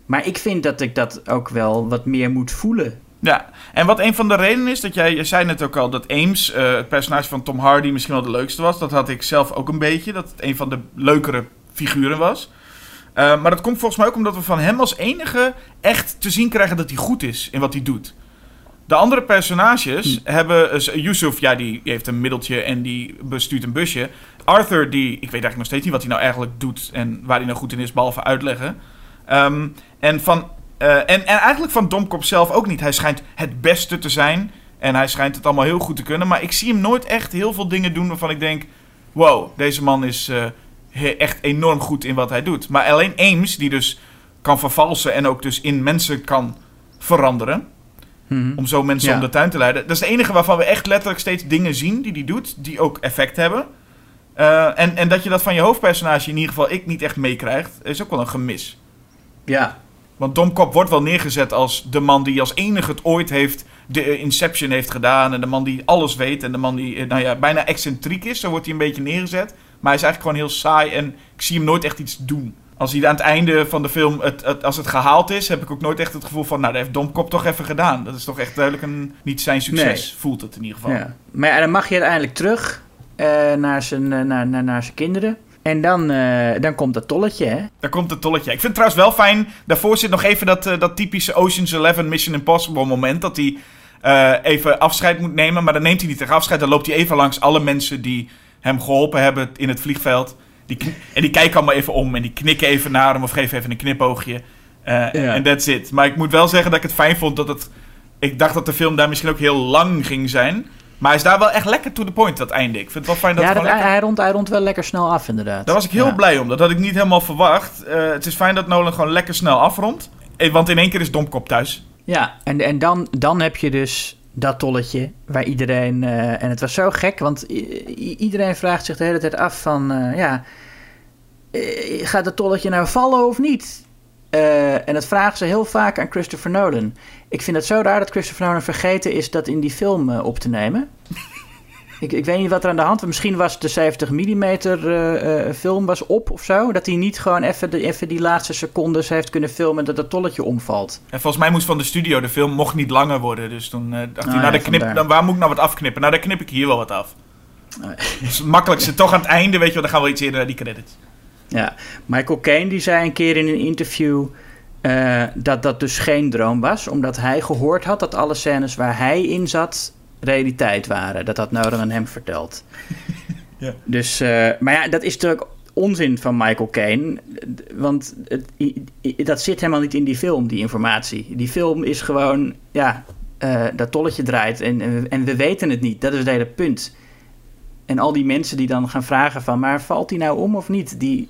Maar ik vind dat ik dat ook wel wat meer moet voelen. Ja, en wat een van de redenen is, dat jij, je zei net ook al, dat Ames, eh, het personage van Tom Hardy, misschien wel de leukste was. Dat had ik zelf ook een beetje, dat het een van de leukere figuren was. Eh, maar dat komt volgens mij ook omdat we van hem als enige echt te zien krijgen dat hij goed is in wat hij doet. De andere personages hebben... eh, Yusuf, ja, die heeft een middeltje en die bestuurt een busje. Arthur, die... Ik weet eigenlijk nog steeds niet wat hij nou eigenlijk doet... en waar hij nou goed in is, behalve uitleggen. Ehm, en, van, eh, en, en eigenlijk van Domkop zelf ook niet. Hij schijnt het beste te zijn... en hij schijnt het allemaal heel goed te kunnen... maar ik zie hem nooit echt heel veel dingen doen waarvan ik denk... wow, deze man is eh, echt enorm goed in wat hij doet. Maar alleen Ames, die dus kan vervalsen... en ook dus in mensen kan veranderen om zo mensen Ja. om de tuin te leiden. Dat is het enige waarvan we echt letterlijk steeds dingen zien die hij doet, die ook effect hebben. Eh, en, en dat je dat van je hoofdpersonage, in ieder geval ik, niet echt meekrijgt, is ook wel een gemis. Ja, Want Domkop wordt wel neergezet als de man die als enige het ooit heeft, de eh, Inception heeft gedaan. En de man die alles weet. En de man die, eh, nou ja, bijna excentriek is. Zo wordt hij een beetje neergezet. Maar hij is eigenlijk gewoon heel saai en ik zie hem nooit echt iets doen. Als hij aan het einde van de film, het, het- als het gehaald is, heb ik ook nooit echt het gevoel van, nou, dat heeft Domkop toch even gedaan. Dat is toch echt duidelijk een, niet zijn succes, Nee. voelt het in ieder geval. ja. Maar ja, dan mag je uiteindelijk terug eh, naar, zijn, naar, naar, naar zijn kinderen. En dan, eh, dan komt dat tolletje, hè? Daar komt het tolletje. Ik vind het trouwens wel fijn. Daarvoor zit nog even dat, eh, dat typische Ocean's 11 Mission Impossible moment. Dat hij eh, even afscheid moet nemen. Maar dan neemt hij niet echt afscheid. Dan loopt hij even langs alle mensen die hem geholpen hebben in het vliegveld. Die en die kijken allemaal even om. En die knikken even naar hem of geven even een knipoogje. Eh, En that's it. Maar ik moet wel zeggen dat ik het fijn vond dat het... Ik dacht dat de film daar misschien ook heel lang ging zijn. Maar hij is daar wel echt lekker to the point, dat einde. Ik vind het wel fijn dat ja, dat, hij, lekker... hij, rond, hij rond wel lekker snel af, inderdaad. Daar was ik heel Ja. blij om. Dat had ik niet helemaal verwacht. Eh, het is fijn dat Nolan gewoon lekker snel afrondt. Eh, Want in één keer is Domkop thuis. Ja, en, en dan, dan heb je dus dat tolletje waar iedereen... eh, en het was zo gek, want iedereen vraagt zich de hele tijd af van... ja, gaat het tolletje nou vallen of niet? Eh, en dat vragen ze heel vaak aan Christopher Nolan. Ik vind het zo raar dat Christopher Nolan vergeten is dat in die film eh, op te nemen. ik, ik weet niet wat er aan de hand was. Misschien was de 70 mm eh, film was op of zo. Dat hij niet gewoon even, de, even die laatste secondes heeft kunnen filmen dat het tolletje omvalt. En volgens mij moest van de studio de film mocht niet langer worden. Dus toen dacht hij, nou, ja, de knip, dan, waar moet ik nou wat afknippen? Nou, dan knip ik hier wel wat af. Ah. Dus het makkelijkste toch aan het einde, weet je wel. Dan gaan we iets eerder naar die credits. Ja, Michael Caine die zei een keer in een interview eh, dat dat dus geen droom was, omdat hij gehoord had dat alle scènes waar hij in zat realiteit waren. Dat had Nolan aan hem verteld. Ja. Dus, eh, maar ja, dat is natuurlijk onzin van Michael Caine, want het, dat zit helemaal niet in die film, die informatie. Die film is gewoon, ja, eh, dat tolletje draait en, en, we, en we weten het niet. Dat is het hele punt. En al die mensen die dan gaan vragen van, maar valt hij nou om of niet? Die,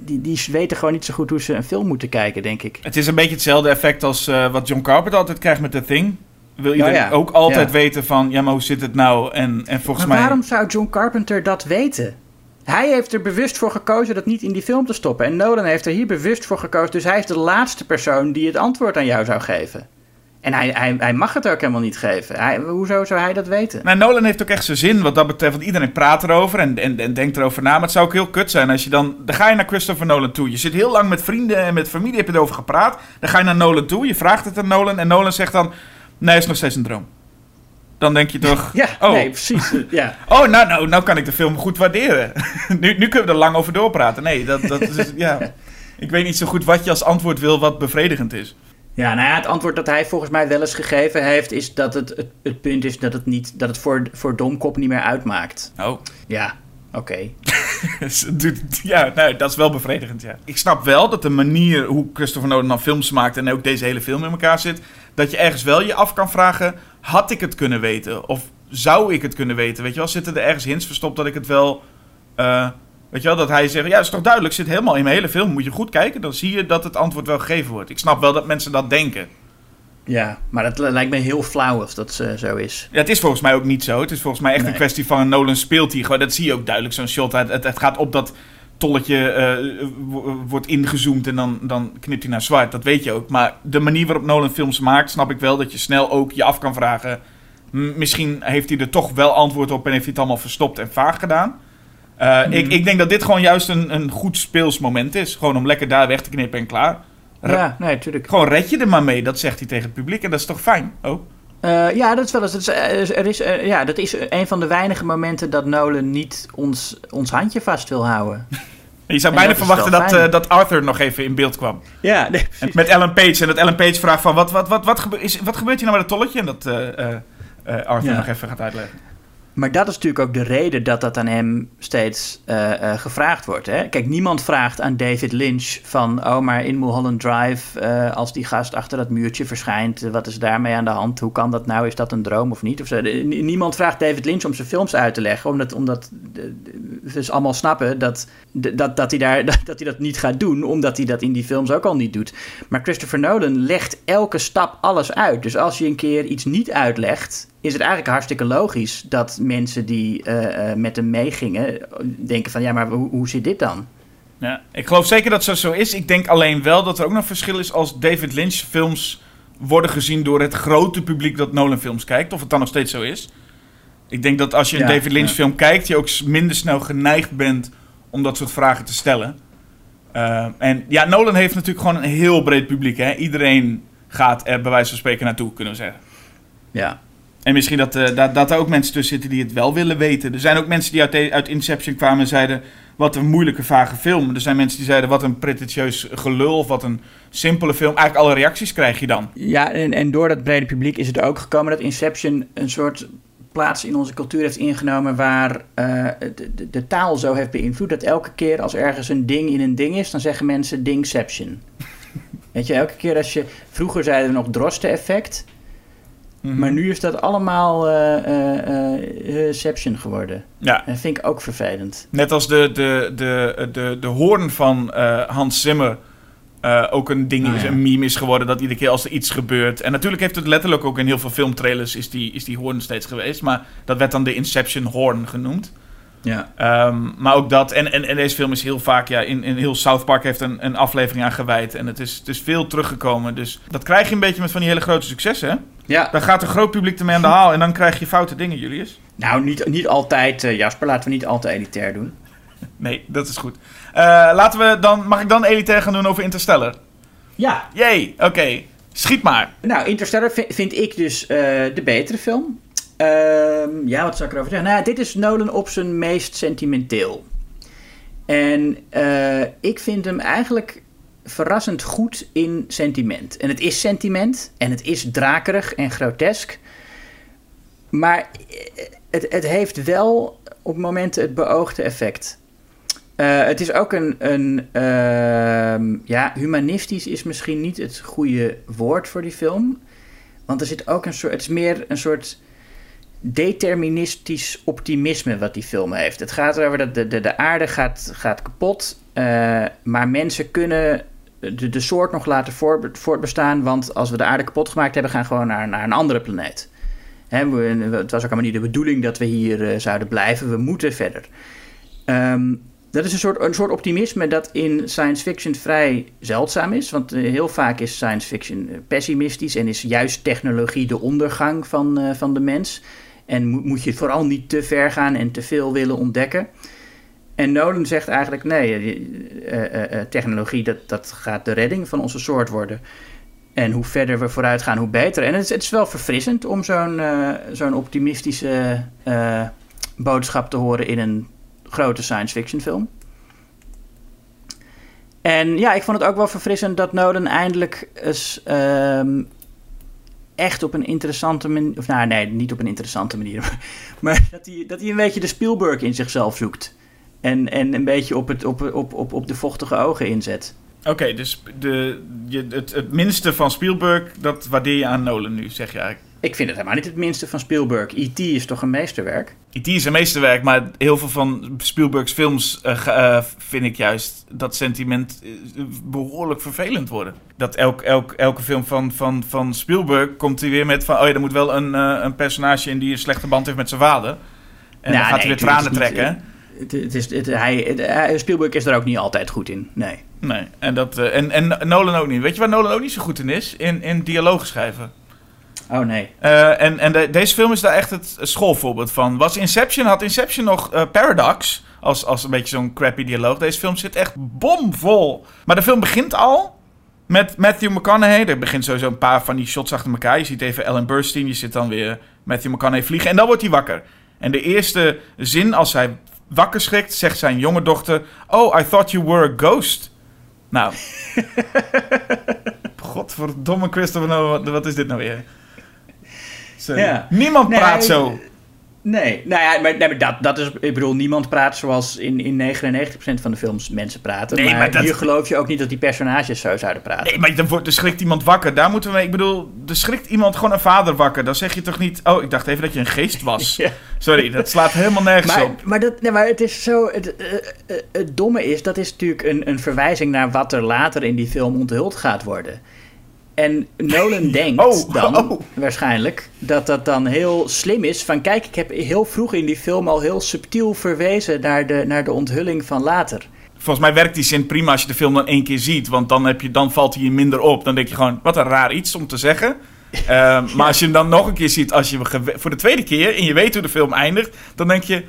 die, die weten gewoon niet zo goed hoe ze een film moeten kijken, denk ik. Het is een beetje hetzelfde effect als eh, wat John Carpenter altijd krijgt met The Thing. Wil iedereen ja. ook altijd Ja. weten van, ja, maar hoe zit het nou? En, en volgens Maar mij... waarom zou John Carpenter dat weten? Hij heeft er bewust voor gekozen dat niet in die film te stoppen. En Nolan heeft er hier bewust voor gekozen. Dus hij is de laatste persoon die het antwoord aan jou zou geven. En hij, hij, hij mag het ook helemaal niet geven. Hij, hoezo zou hij dat weten? Nou, Nolan heeft ook echt zijn zin wat dat betreft. Want iedereen praat erover en, en, en denkt erover na. Maar het zou ook heel kut zijn als je dan... Dan ga je naar Christopher Nolan toe. Je zit heel lang met vrienden en met familie, heb je erover gepraat. Dan ga je naar Nolan toe, je vraagt het aan Nolan. En Nolan zegt dan, nee, het is nog steeds een droom. Dan denk je toch... Ja, oh, nee, precies. Ja. oh nou, nou, nou kan ik de film goed waarderen. nu, nu kunnen we er lang over doorpraten. Nee, dat, dat is... Ja. Ik weet niet zo goed wat je als antwoord wil wat bevredigend is. Ja, nou ja, het antwoord dat hij volgens mij wel eens gegeven heeft... is dat het, het, het punt is dat het, niet, dat het voor, voor Domkop niet meer uitmaakt. Oh. Ja, oké. Ja, nou, dat is wel bevredigend, ja. Ik snap wel dat de manier hoe Christopher Nolan dan films maakt... en ook deze hele film in elkaar zit... dat je ergens wel je af kan vragen... had ik het kunnen weten? Of zou ik het kunnen weten? Weet je wel, zitten er ergens hints verstopt dat ik het wel... eh, weet je wel, dat hij zegt... ja, dat is toch duidelijk, zit helemaal in mijn hele film. Moet je goed kijken, dan zie je dat het antwoord wel gegeven wordt. Ik snap wel dat mensen dat denken. Ja, maar dat lijkt me heel flauw als dat eh, zo is. Ja, het is volgens mij ook niet zo. Het is volgens mij echt Nee. een kwestie van Nolan speelt hier. Dat zie je ook duidelijk, zo'n shot. Het, het, het gaat op dat tolletje eh, wo- wordt ingezoomd en dan, dan knipt hij naar zwart. Dat weet je ook. Maar de manier waarop Nolan films maakt, snap ik wel dat je snel ook je af kan vragen. misschien heeft hij er toch wel antwoord op en heeft hij het allemaal verstopt en vaag gedaan. Eh, ik, ik denk dat dit gewoon juist een, een goed speelsmoment is. Gewoon om lekker daar weg te knippen en klaar. Re- Ja, nee, tuurlijk. Gewoon red je er maar mee, dat zegt hij tegen het publiek. En dat is toch fijn? Oh. Eh, ja, dat is wel eens. Dat is, eh, er is, ja, dat is een van de weinige momenten dat Nolan niet ons, ons handje vast wil houden. En je zou En bijna dat verwachten dat, dat Arthur nog even in beeld kwam. Ja, nee, met Ellen Page. En dat Ellen Page vraagt van, wat, wat, wat, wat, gebe- is, wat gebeurt hier nou met het tolletje? En dat Arthur Ja. nog even gaat uitleggen. Maar dat is natuurlijk ook de reden dat dat aan hem steeds eh, eh, gevraagd wordt. Hè? Kijk, niemand vraagt aan David Lynch van... oh, maar in Mulholland Drive, eh, als die gast achter dat muurtje verschijnt... wat is daarmee aan de hand? Hoe kan dat nou? Is dat een droom of niet? Of Niemand vraagt David Lynch om zijn films uit te leggen... omdat, omdat dus allemaal snappen dat, dat, dat, hij daar, dat hij dat niet gaat doen... omdat hij dat in die films ook al niet doet. Maar Christopher Nolan legt elke stap alles uit. Dus als je een keer iets niet uitlegt... is het eigenlijk hartstikke logisch dat mensen die eh, eh, met hem meegingen... denken van ja, maar hoe, hoe zit dit dan? Ja, ik geloof zeker dat zo is. Ik denk alleen wel dat er ook nog verschil is als David Lynch films worden gezien door het grote publiek dat Nolan films kijkt. Of het dan nog steeds zo is. Ik denk dat als je een David Lynch ja. film kijkt, je ook minder snel geneigd bent om dat soort vragen te stellen. Eh, en ja, Nolan heeft natuurlijk gewoon een heel breed publiek. Hè? Iedereen gaat er bij wijze van spreken naartoe, kunnen we zeggen. Ja, En misschien dat, eh, dat, dat er ook mensen tussen zitten die het wel willen weten. Er zijn ook mensen die uit, uit Inception kwamen en zeiden... wat een moeilijke, vage film. Er zijn mensen die zeiden wat een pretentieus gelul... of wat een simpele film. Eigenlijk alle reacties krijg je dan. ja en, en door dat brede publiek is het ook gekomen dat Inception een soort plaats in onze cultuur heeft ingenomen waar eh, de, de, de taal zo heeft beïnvloed dat elke keer als ergens een ding in een ding is, dan zeggen mensen dingception. Weet je, elke keer als je... Vroeger zeiden we nog droste-effect. Mhm. Maar nu is dat allemaal eh eh, eh, Inception geworden. Ja, En vind ik ook vervelend. net als de, de, de, de, de hoorn van eh, Hans Zimmer eh, ook een ding Oh, is, ja. een meme is geworden dat iedere keer als er iets gebeurt. En natuurlijk heeft het letterlijk ook in heel veel filmtrailers is die, is die hoorn steeds geweest. Maar dat werd dan de Inception hoorn genoemd. Ja. Ehm, maar ook dat, en, en, en deze film is heel vaak, ja, in, in heel South Park heeft een, een aflevering aan gewijd. En het is, het is veel teruggekomen. Dus dat krijg je een beetje met van die hele grote successen. Ja. Dan gaat een groot publiek ermee aan de haal en dan krijg je foute dingen, Julius. Nou, niet, niet altijd, eh, Jasper. Laten we niet al te elitair doen. Nee, dat is goed. Eh, laten we dan, mag ik dan elitair gaan doen over Interstellar? Ja. Jee, oké. Schiet maar. Nou, Interstellar vi- vind ik dus eh, de betere film. Ehm, ja, wat zou ik erover zeggen? Nou, dit is Nolan op zijn meest sentimenteel. En ik vind hem eigenlijk verrassend goed in sentiment. En het is sentiment en het is drakerig en grotesk. Maar eh, het, het heeft wel op momenten het beoogde effect. Eh, het is ook een, een ehm, ja, humanistisch is misschien niet het goede woord voor die film. Want er zit ook een soort, het is meer een soort deterministisch optimisme wat die film heeft. Het gaat erover dat de, de, de aarde gaat, gaat kapot, eh, maar mensen kunnen de, de soort nog laten voor, voortbestaan, want als we de aarde kapot gemaakt hebben, gaan we gewoon naar, naar een andere planeet. We- het was ook allemaal niet de bedoeling dat we hier eh, zouden blijven, we moeten verder. Ehm, dat is een soort, een soort optimisme dat in science fiction vrij zeldzaam is. Want eh, heel vaak is science fiction eh, pessimistisch en is juist technologie de ondergang van, van de mens. En moet je vooral niet te ver gaan en te veel willen ontdekken. En Nolan zegt eigenlijk: nee, eh, eh, eh, technologie dat, dat gaat de redding van onze soort worden. En hoe verder we vooruit gaan, hoe beter. En het is, het is wel verfrissend om zo'n zo'n optimistische boodschap te horen in een grote science fiction film. En ja, ik vond het ook wel verfrissend dat Nolan eindelijk eens ehm, echt op een interessante manier... Of nou, nee, niet op een interessante manier. Maar dat hij, dat hij een beetje de Spielberg in zichzelf zoekt. En, en een beetje op, het, op, op, op, op de vochtige ogen inzet. Oké, dus de, je, het, het minste van Spielberg, dat waardeer je aan Nolan nu, zeg je eigenlijk. Ik vind het helemaal niet het minste van Spielberg. E.T. is toch een meesterwerk? E.T. is zijn meesterwerk, maar heel veel van Spielbergs films eh, eh, vind ik juist dat sentiment eh, behoorlijk vervelend worden. Dat elk, elk, elke film van, van, van Spielberg komt hij weer met van, oh ja, er moet wel een, een personage in die een slechte band heeft met zijn vader. En Nou, dan gaat nee, hij weer tranen trekken. Het, het is, het, hij, Spielberg is er ook niet altijd goed in. Nee. Nee, en, dat, eh, en, en Nolan ook niet. Weet je waar Nolan ook niet zo goed in is? In, in dialogen schrijven. Oh nee. Eh, en en de- deze film is daar echt het schoolvoorbeeld van. Was Inception, had Inception nog eh, Paradox als, als een beetje zo'n crappy dialoog. Deze film zit echt bomvol. Maar de film begint al met Matthew McConaughey. Er begint sowieso een paar van die shots achter elkaar. Je ziet even Ellen Burstyn, je ziet dan weer Matthew McConaughey vliegen. En dan wordt hij wakker. En de eerste zin als hij wakker schrikt, zegt zijn jonge dochter... Oh, I thought you were a ghost. Nou. Godverdomme Christopher Nolan, wat, wat is dit nou weer? Ja. Niemand Nee, praat zo. Nee, nou ja, maar, nee, maar dat, dat is, ik bedoel, niemand praat zoals in, in 99% van de films mensen praten. Nee, maar, maar dat- hier geloof je ook niet dat die personages zo zouden praten. Nee, maar dan wordt, er schrikt iemand wakker. Daar moeten we mee. Ik bedoel, er schrikt iemand gewoon een vader wakker. Dan zeg je toch niet. Oh, ik dacht even dat je een geest was. Ja. Sorry, dat slaat helemaal nergens Maar, op. maar, dat, nee, maar het is zo. Het, eh, eh, het domme is, dat is natuurlijk een, een verwijzing naar wat er later in die film onthuld gaat worden. En Nolan denkt Oh, dan oh. waarschijnlijk dat dat dan heel slim is. Van kijk, ik heb heel vroeg in die film al heel subtiel verwezen naar de, naar de onthulling van later. Volgens mij werkt die zin prima als je de film dan één keer ziet. Want dan, heb je, dan valt hij je minder op. Dan denk je gewoon, wat een raar iets om te zeggen. Ehm, maar als je hem dan nog een keer ziet, als je hem voor de tweede keer en je weet hoe de film eindigt, dan denk je.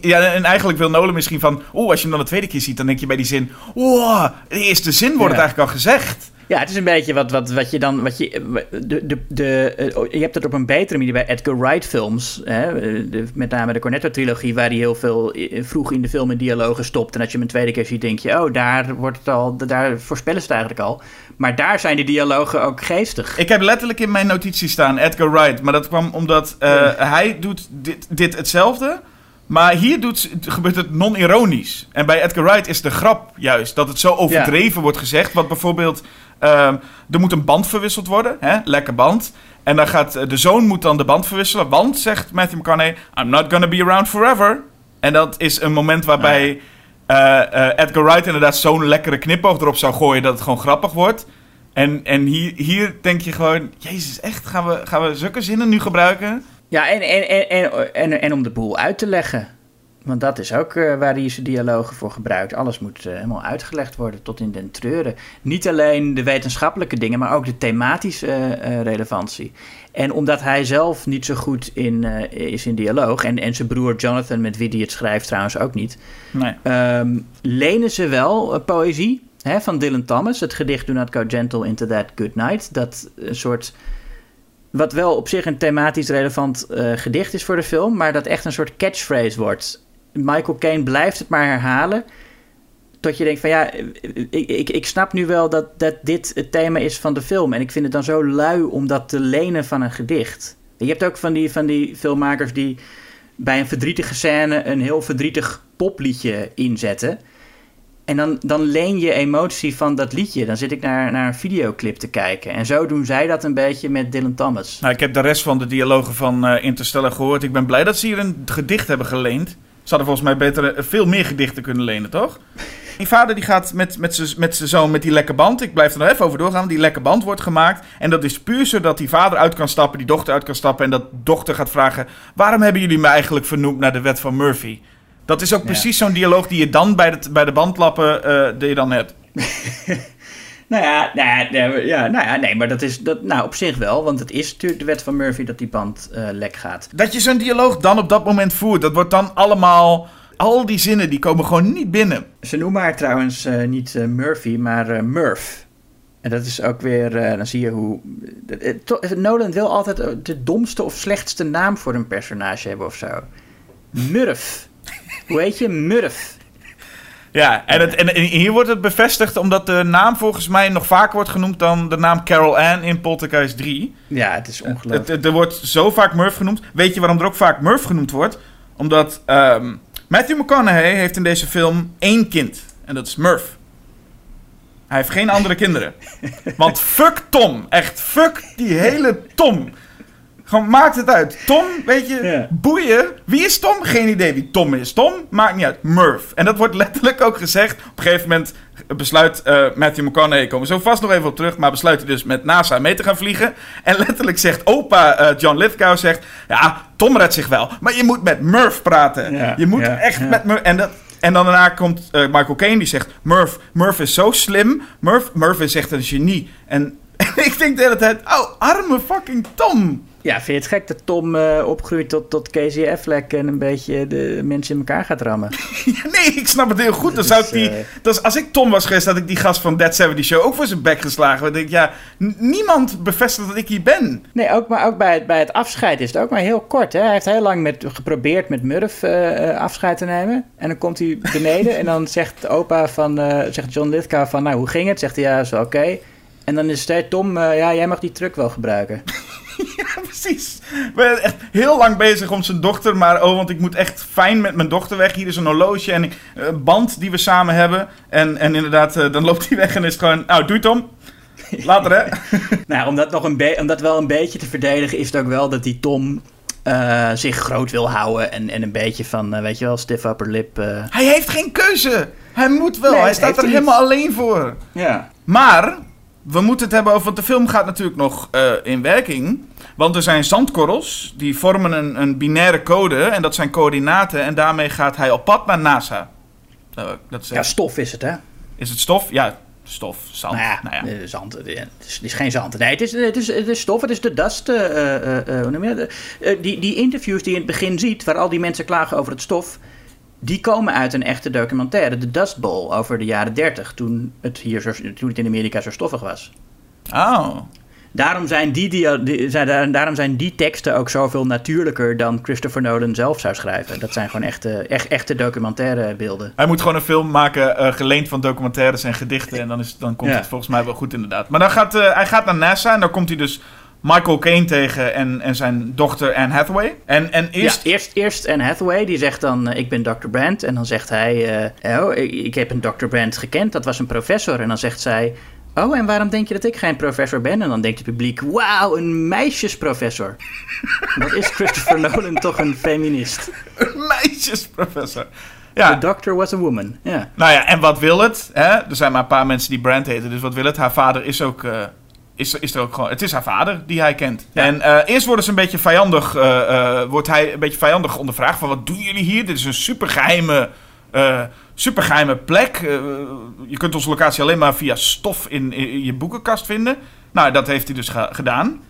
Ja, en eigenlijk wil Nolan misschien van. Oeh, als je hem dan de tweede keer ziet, dan denk je bij die zin. Wow, de eerste zin wordt Ja. het eigenlijk al gezegd. Ja, het is een beetje wat, wat, wat je dan. Wat je, de, de, de, eh, je hebt het op een betere manier bij Edgar Wright films. Hè, de, met name de Cornetto-trilogie, waar hij heel veel eh, vroeg in de film in dialogen stopt. En als je hem een tweede keer ziet, denk je: oh, daar, wordt het al, daar voorspellen ze het eigenlijk al. Maar daar zijn de dialogen ook geestig. Ik heb letterlijk in mijn notitie staan Edgar Wright. Maar dat kwam omdat eh, hij doet dit, dit hetzelfde. Maar hier doet, gebeurt het non-ironisch. En bij Edgar Wright is de grap juist dat het zo overdreven wordt gezegd. Want bijvoorbeeld, ehm, er moet een band verwisseld worden. Hè? Lekker band. En dan gaat de zoon moet dan de band verwisselen. Want, zegt Matthew McConaughey, I'm not gonna be around forever. En dat is een moment waarbij eh, eh, Edgar Wright inderdaad zo'n lekkere knipoog erop zou gooien dat het gewoon grappig wordt. En, en hier, hier denk je gewoon, jezus, echt, gaan we, gaan we zulke zinnen nu gebruiken? Ja, en, en, en, en, en, en om de boel uit te leggen. Want dat is ook eh, waar hij zijn dialogen voor gebruikt. Alles moet eh, helemaal uitgelegd worden tot in den treuren. Niet alleen de wetenschappelijke dingen, maar ook de thematische eh, relevantie. En omdat hij zelf niet zo goed in, is in dialoog, en, en zijn broer Jonathan, met wie hij het schrijft trouwens ook niet, Nee. ehm, lenen ze wel poëzie hè, van Dylan Thomas. Het gedicht Do Not Go Gentle Into That Good Night. Dat een soort wat wel op zich een thematisch relevant gedicht is voor de film, maar dat echt een soort catchphrase wordt. Michael Caine blijft het maar herhalen. Tot je denkt van ja, ik, ik, ik snap nu wel dat, dat dit het thema is van de film. En ik vind het dan zo lui om dat te lenen van een gedicht. Je hebt ook van die, van die filmmakers die bij een verdrietige scène een heel verdrietig popliedje inzetten. En dan, dan leen je emotie van dat liedje. Dan zit ik naar, naar een videoclip te kijken. En zo doen zij dat een beetje met Dylan Thomas. Nou, ik heb de rest van de dialogen van eh, Interstellar gehoord. Ik ben blij dat ze hier een gedicht hebben geleend. Ze hadden volgens mij beter eh, veel meer gedichten kunnen lenen, toch? Die vader die gaat met, met zijn met zoon met die lekke band. Ik blijf er nog even over doorgaan. Die lekke band wordt gemaakt. En dat is puur zodat die vader uit kan stappen, die dochter uit kan stappen. En dat dochter gaat vragen: Waarom hebben jullie me eigenlijk vernoemd naar de wet van Murphy? Dat is ook Ja. precies zo'n dialoog die je dan bij de, bij de bandlappen eh, die je dan hebt. Nou ja, nou ja, nee, ja, nou ja, nee, maar dat is dat, nou, op zich wel. Want het is natuurlijk de wet van Murphy dat die band eh, lek gaat. Dat je zo'n dialoog dan op dat moment voert, dat wordt dan allemaal. Al die zinnen die komen gewoon niet binnen. Ze noemen haar trouwens eh, niet eh, Murphy, maar Murph. En dat is ook weer, dan zie je hoe... Nolan wil altijd de domste of slechtste naam voor een personage hebben of zo. Murph. Hoe heet je? Murph. Ja, en, het, en, hier wordt het bevestigd omdat de naam volgens mij nog vaker wordt genoemd dan de naam Carol Ann in Poltergeist 3. Ja, het is ongelooflijk. het- er wordt zo vaak Murph genoemd. Weet je waarom er ook vaak Murph genoemd wordt? Omdat ehm, Matthew McConaughey heeft in deze film één kind. En dat is Murph. Hij heeft geen andere kinderen. Want fuck Tom. Echt, fuck die hele Tom. Gewoon, maakt het uit. Tom, weet je, Ja. boeien. Wie is Tom? Geen idee wie Tom is. Tom, maakt niet uit. Murph. En dat wordt letterlijk ook gezegd. Op een gegeven moment besluit eh, Matthew McConaughey, komen we zo vast nog even op terug, maar besluit hij dus met NASA mee te gaan vliegen. En letterlijk zegt opa eh, John Lithgow, zegt, ja, Tom redt zich wel, maar je moet met Murph praten. Ja, je moet ja, echt met Murph... En, dat, en dan daarna komt eh, Michael Caine, die zegt, Murph, Murph is zo slim. Murph, Murph is echt een genie. En, ik denk de hele tijd, oh, arme fucking Tom. Ja, vind je het gek dat Tom eh, opgroeit tot, tot Casey Affleck en een beetje de mensen in elkaar gaat rammen? Ja, nee, ik snap het heel goed. Dan zou is, ik die, eh, dat als ik Tom was geweest, had ik die gast van Dead 70 Show ook voor zijn bek geslagen. Want ik denk, ja, niemand bevestigt dat ik hier ben. Nee, ook, maar ook bij het, bij het afscheid is het ook maar heel kort. Hè? Hij heeft heel lang met, geprobeerd met Murph eh, afscheid te nemen. En dan komt hij beneden en dan zegt opa van, zegt John Lithgow van, nou, hoe ging het? Zegt hij, ja, is wel oké. En dan is het Tom, ja, jij mag die truck wel gebruiken. Ja, precies. Ik ben echt heel lang bezig om zijn dochter, maar oh, want ik moet echt fijn met mijn dochter weg. Hier is een horloge en een band die we samen hebben. En, en inderdaad, eh, dan loopt hij weg en is het gewoon, nou, doei Tom. Later hè. Nou, om dat, nog een om dat wel een beetje te verdedigen, is het ook wel dat die Tom eh, zich groot wil houden. En, en een beetje van, eh, weet je wel, stiff upper lip. eh. Hij heeft geen keuze. Hij moet wel. Nee, hij staat er helemaal alleen voor. Ja. Maar we moeten het hebben over, want de film gaat natuurlijk nog eh, in werking. Want er zijn zandkorrels, die vormen een, een binaire code en dat zijn coördinaten. En daarmee gaat hij op pad naar NASA. Dat is, ja, stof is het, hè? is het stof? Ja, stof, zand. Nou ja, Nou ja. eh, zand. eh, Het is, geen zand. Nee, het is, het is, het is stof. Het is de dust. hoe noem je dat? Eh, die, die interviews die je in het begin ziet, waar al die mensen klagen over het stof, die komen uit een echte documentaire, de Dust Bowl, over de jaren 30, toen het, hier zo, toen het in Amerika zo stoffig was. Oh. Daarom zijn die, die, zijn, daar- daarom zijn die teksten ook zoveel natuurlijker dan Christopher Nolan zelf zou schrijven. Dat zijn gewoon echte, echt, echte documentaire beelden. Hij moet gewoon een film maken, eh, geleend van documentaires en gedichten. En dan, is, dan komt Ja. het volgens mij wel goed inderdaad. Maar dan gaat, eh, hij gaat naar NASA en dan komt hij dus Michael Caine tegen en, en zijn dochter Anne Hathaway. En, en eerst... Ja, eerst, eerst Anne Hathaway, die zegt dan, eh, ik ben Dr. Brandt. En dan zegt hij, eh, oh, ik, ik heb een Dr. Brandt gekend, dat was een professor. En dan zegt zij, oh, en waarom denk je dat ik geen professor ben? En dan denkt het publiek, wauw, een meisjesprofessor. Wat is Christopher Nolan toch een feminist? Een meisjesprofessor. Ja, The doctor was a woman, ja. nou ja, en wat wil het? Hè? Er zijn maar een paar mensen die Brand heten, dus wat wil het? Haar vader is ook... eh, is, is er ook gewoon, het is haar vader die hij kent. Ja. En eh, eerst worden ze een beetje vijandig, eh, eh, wordt hij een beetje vijandig ondervraagd van wat doen jullie hier? Dit is een supergeheime, eh supergeheime plek. Je kunt onze locatie alleen maar via stof in, in je boekenkast vinden. Nou, dat heeft hij dus ge- gedaan.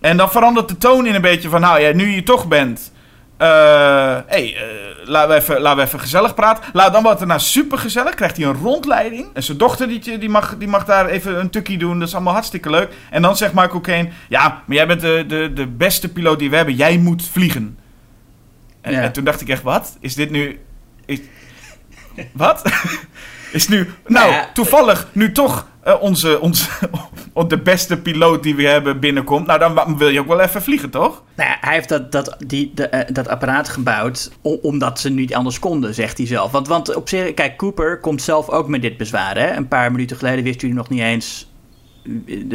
En dan verandert de toon in een beetje van, nou ja, nu je toch bent. Eh hey, eh, laten, we even, laten we even gezellig praten. Laat, dan wordt nou super gezellig. Krijgt hij een rondleiding. En zijn dochter die, die, mag, die mag daar even een tukkie doen. Dat is allemaal hartstikke leuk. En dan zegt Michael Caine: Ja, maar jij bent de, de, de beste piloot die we hebben. Jij moet vliegen. En, Ja. en toen dacht ik echt: Wat? Is dit nu. Is, wat? is nu. Nou, ja, toevallig nu toch. Eh, onze, onze, de beste piloot die we hebben binnenkomt. Nou, dan wil je ook wel even vliegen, toch? Nou ja, hij heeft dat, dat, die, de, eh, dat apparaat gebouwd omdat ze niet anders konden, zegt hij zelf. Want, want op zich, kijk, Cooper komt zelf ook met dit bezwaar. Hè? Een paar minuten geleden wisten jullie nog niet eens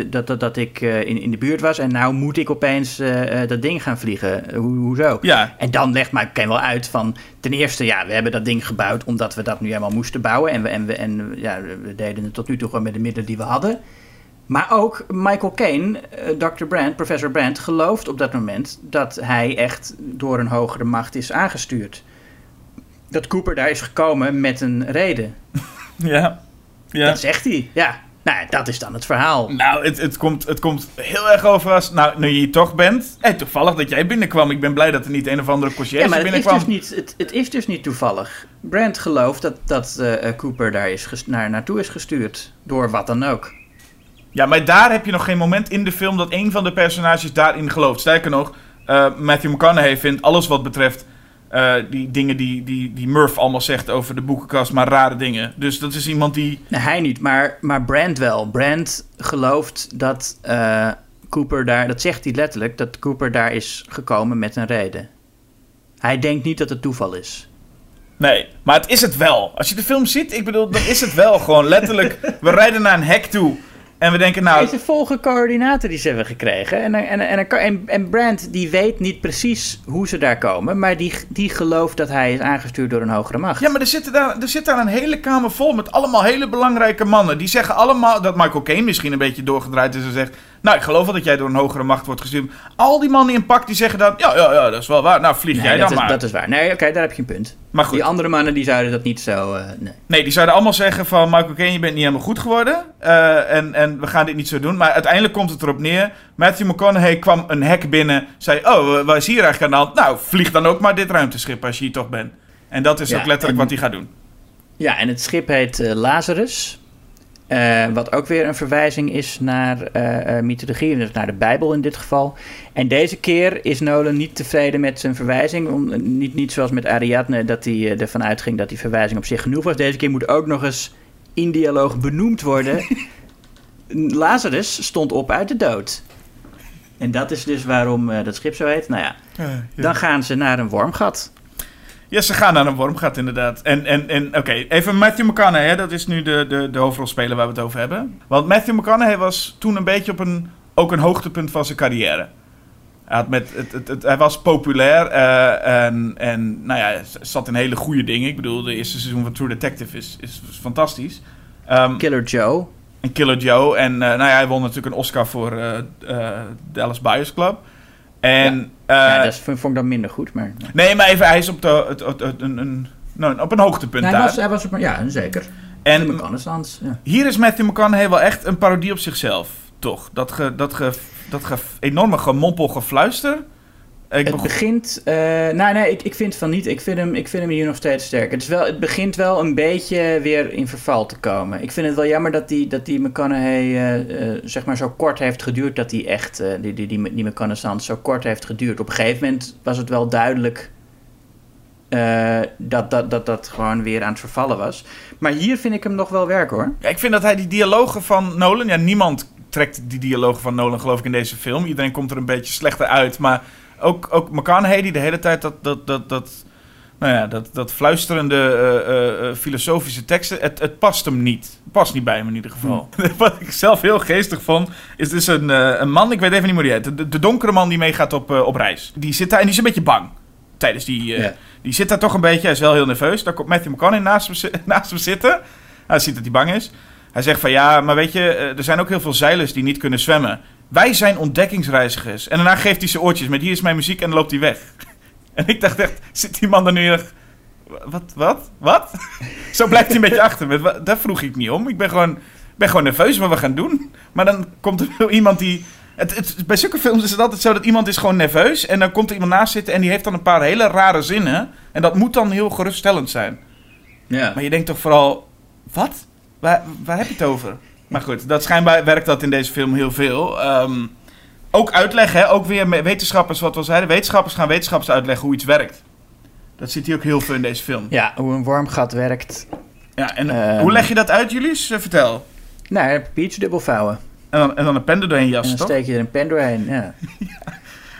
dat, dat, dat ik eh, in, in de buurt was. En nou moet ik opeens eh, eh, dat ding gaan vliegen. Hoe, hoezo? Ja. En dan legt Michael Caine wel uit van... Ten eerste, ja, we hebben dat ding gebouwd omdat we dat nu helemaal moesten bouwen. En we, en we, en, ja, we deden het tot nu toe gewoon met de middelen die we hadden. Maar ook Michael Caine, eh, Dr. Brandt, professor Brandt, gelooft op dat moment dat hij echt door een hogere macht is aangestuurd. Dat Cooper daar is gekomen met een reden. Ja. ja. Dat zegt hij. Ja, nou, ja, dat is dan het verhaal. Nou, het, het, komt, het komt heel erg over als... Nou, nu je hier toch bent. Hey, toevallig dat jij binnenkwam. Ik ben blij dat er niet een of andere Ja, conciërge maar het is, binnenkwam. dus niet, het, het is dus niet toevallig. Brandt gelooft dat, dat eh, eh, Cooper daar is naar, naartoe is gestuurd. Door wat dan ook. Ja, maar daar heb je nog geen moment in de film dat een van de personages daarin gelooft. Sterker nog, eh, Matthew McConaughey vindt alles wat betreft eh, die dingen die, die, die Murph allemaal zegt over de boekenkast, maar rare dingen. Dus dat is iemand die... Nee, hij niet, maar, maar Brandt wel. Brandt gelooft dat eh, Cooper daar, dat zegt hij letterlijk, dat Cooper daar is gekomen met een reden. Hij denkt niet dat het toeval is. Nee, maar het is het wel. Als je de film ziet, ik bedoel, dan is het wel gewoon letterlijk... We rijden naar een hek toe en we denken, nou... Deze volgen coördinaten die ze hebben gekregen. En, en, en, en, en Brandt die weet niet precies hoe ze daar komen, maar die, die gelooft dat hij is aangestuurd door een hogere macht. Ja, maar er zit daar, er zit daar een hele kamer vol met allemaal hele belangrijke mannen. Die zeggen allemaal dat Michael Caine misschien een beetje doorgedraaid is en zegt... Nou, ik geloof wel dat jij door een hogere macht wordt gestuurd. Al die mannen in pak die zeggen dan... Ja, ja, ja, dat is wel waar. Nou, vlieg Nee, jij dat, dan is, maar. dat is waar. Nee, oké, daar heb je een punt. Maar goed. Die andere mannen die zouden dat niet zo. eh, nee. Nee, die zouden allemaal zeggen van... Michael Caine, je bent niet helemaal goed geworden. eh, en, en we gaan dit niet zo doen. Maar uiteindelijk komt het erop neer. Matthew McConaughey kwam een hek binnen. Zei, oh, wat is hier eigenlijk aan de hand? Nou, vlieg dan ook maar dit ruimteschip als je hier toch bent. En dat is Ja, ook letterlijk en- wat hij gaat doen. Ja, en het schip heet eh, Lazarus. Eh, wat ook weer een verwijzing is naar eh, eh, mythologie, dus naar de Bijbel in dit geval. En deze keer is Nolan niet tevreden met zijn verwijzing. Om, niet, niet zoals met Ariadne, dat hij ervan uitging dat die verwijzing op zich genoeg was. Deze keer moet ook nog eens in dialoog benoemd worden. Lazarus stond op uit de dood. En dat is dus waarom dat schip zo heet. Nou ja, dan gaan ze naar een wormgat. Ja, ze gaan naar een wormgat inderdaad. En, en, en oké, even Matthew McConaughey, hè, dat is nu de, de, de hoofdrolspeler waar we het over hebben. Want Matthew McConaughey was toen een beetje op een, ook een hoogtepunt van zijn carrière. Hij, had met, het, het, het- hij was populair eh, en, en nou ja, zat in hele goede dingen. Ik bedoel, de eerste seizoen van True Detective is, is, is fantastisch. Ehm, Killer Joe. en Killer Joe. En eh, nou ja, hij won natuurlijk een Oscar voor eh, Dallas Buyers Club. En, ja, eh, dat vond, ik dan minder goed, maar... Nee, maar even, hij is op, de, het, het, het- een, een, nou, op een hoogtepunt hij, daar. was, hij was op, ja, zeker. en En McConaughey's, ja. hier is Matthew McConaughey wel echt een parodie op zichzelf, toch? Dat, ge, dat, ge, dat ge, enorme gemompel, gefluister. Ik Het begint... nou, nee, ik, ik vind van niet. Ik vind, hem, ik vind hem hier nog steeds sterk. Het, is wel, het begint wel een beetje weer in verval te komen. Ik vind het wel jammer dat die, dat die McConaughey eh, eh, zeg maar zo kort heeft geduurd... dat die echt, die, die, die, die McConaughey zo kort heeft geduurd. Op een gegeven moment was het wel duidelijk... dat, dat, dat dat gewoon weer aan het vervallen was. Maar hier vind ik hem nog wel werken hoor. Ja, ik vind dat hij die dialogen van Nolan, ja, niemand trekt die dialoog van Nolan geloof ik in deze film. Iedereen komt er een beetje slechter uit. Maar ook, ook McConaughey die de hele tijd dat, dat, dat, dat, nou ja, dat, dat fluisterende eh, eh, eh, filosofische teksten, het, het past hem niet. Het past niet bij hem in ieder geval. Wat ik zelf heel geestig vond, is dus een, een man, ik weet even niet meer hoe die heet. De, de donkere man die meegaat op, op reis. Die zit daar en die is een beetje bang. Tijdens die... Die zit daar toch een beetje, hij is wel heel nerveus. Daar komt Matthew McConaughey naast hem, naast hem zitten. Hij ziet dat hij bang is. Hij zegt van ja, maar weet je, er zijn ook heel veel zeilers die niet kunnen zwemmen. Wij zijn ontdekkingsreizigers. En daarna geeft hij zijn oortjes met hier is mijn muziek en dan loopt hij weg. En ik dacht echt, zit die man dan nu echt... Wat, wat, wat? Zo blijft hij een beetje achter. Met, daar vroeg ik niet om. Ik ben gewoon, ben gewoon nerveus wat we gaan doen. Maar dan komt er wel iemand die... Het, het, bij zulke films is het altijd zo dat iemand is gewoon nerveus. En dan komt er iemand naast zitten en die heeft dan een paar hele rare zinnen. En dat moet dan heel geruststellend zijn. Ja. Maar je denkt toch vooral, wat? Waar, waar heb je het over? Maar goed, dat schijnbaar werkt dat in deze film heel veel. Ehm, ook uitleggen, hè? ook weer met wetenschappers, wat we zeiden. Wetenschappers gaan wetenschappers uitleggen hoe iets werkt. Dat zit hier ook heel veel in deze film. ja, hoe een wormgat werkt. Ja, en Ehm. hoe leg je dat uit, Julius? Eh, vertel. Nou, papiertje dubbel vouwen. En dan, en dan een pen er doorheen En jassen, dan toch? steek je er een pen doorheen, ja.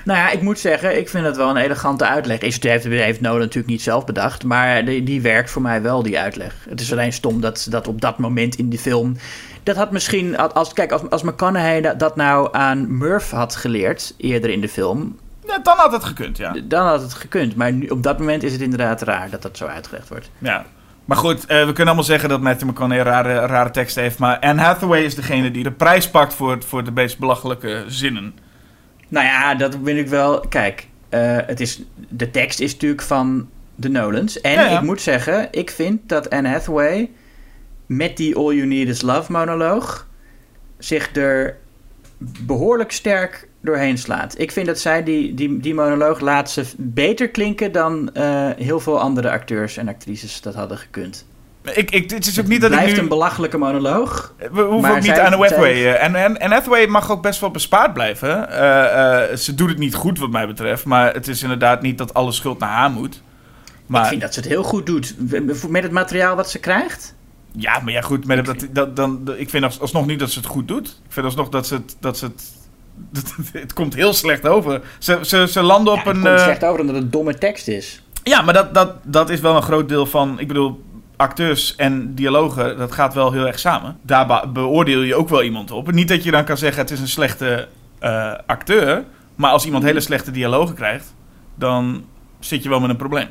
Nou ja, ik moet zeggen, ik vind het wel een elegante uitleg. Is het heeft, heeft Nolan natuurlijk niet zelf bedacht, maar die, die werkt voor mij wel, die uitleg. Het is alleen stom dat, dat op dat moment in die film... Dat had misschien, als, kijk, als, als McConaughey dat, dat nou aan Murph had geleerd, eerder in de film... Ja, dan had het gekund, ja. Dan had het gekund, maar nu, op dat moment is het inderdaad raar dat dat zo uitgelegd wordt. ja. Maar goed, eh, we kunnen allemaal zeggen dat Matthew McConaughey rare, rare teksten heeft. Maar Anne Hathaway is degene die de prijs pakt voor, voor de meest belachelijke zinnen. Nou ja, dat vind ik wel. Kijk, eh, het is, de tekst is natuurlijk van de Nolans. En Ja, ja. ik moet zeggen, ik vind dat Anne Hathaway met die All You Need Is Love monoloog zich er behoorlijk sterk doorheen slaat. Ik vind dat zij die, die, die monoloog laat ze beter klinken dan eh, heel veel andere acteurs en actrices dat hadden gekund. Ik, ik, het is ook niet dat ik Blijft nu... een belachelijke monoloog. We hoeven Maar ook niet aan Hathaway. zij- eh, En, en, en Hathaway mag ook best wel bespaard blijven. Eh, eh, ze doet het niet goed wat mij betreft. Maar het is inderdaad niet dat alle schuld naar haar moet. Maar, Ik vind dat ze het heel goed doet. Met het materiaal wat ze krijgt. Ja, maar ja goed. Met dat, dat, dan, ik vind als- alsnog niet dat ze het goed doet. Ik vind alsnog dat ze het... Dat ze het, het komt heel slecht over. Ze, ze, ze landen op Ja, het een... komt slecht over omdat het domme tekst is. Ja, maar dat, dat, dat is wel een groot deel van... Ik bedoel, acteurs en dialogen, dat gaat wel heel erg samen. Daar be- beoordeel je ook wel iemand op. Niet dat je dan kan zeggen, het is een slechte eh, acteur. Maar als iemand hele slechte dialogen krijgt, dan zit je wel met een probleem.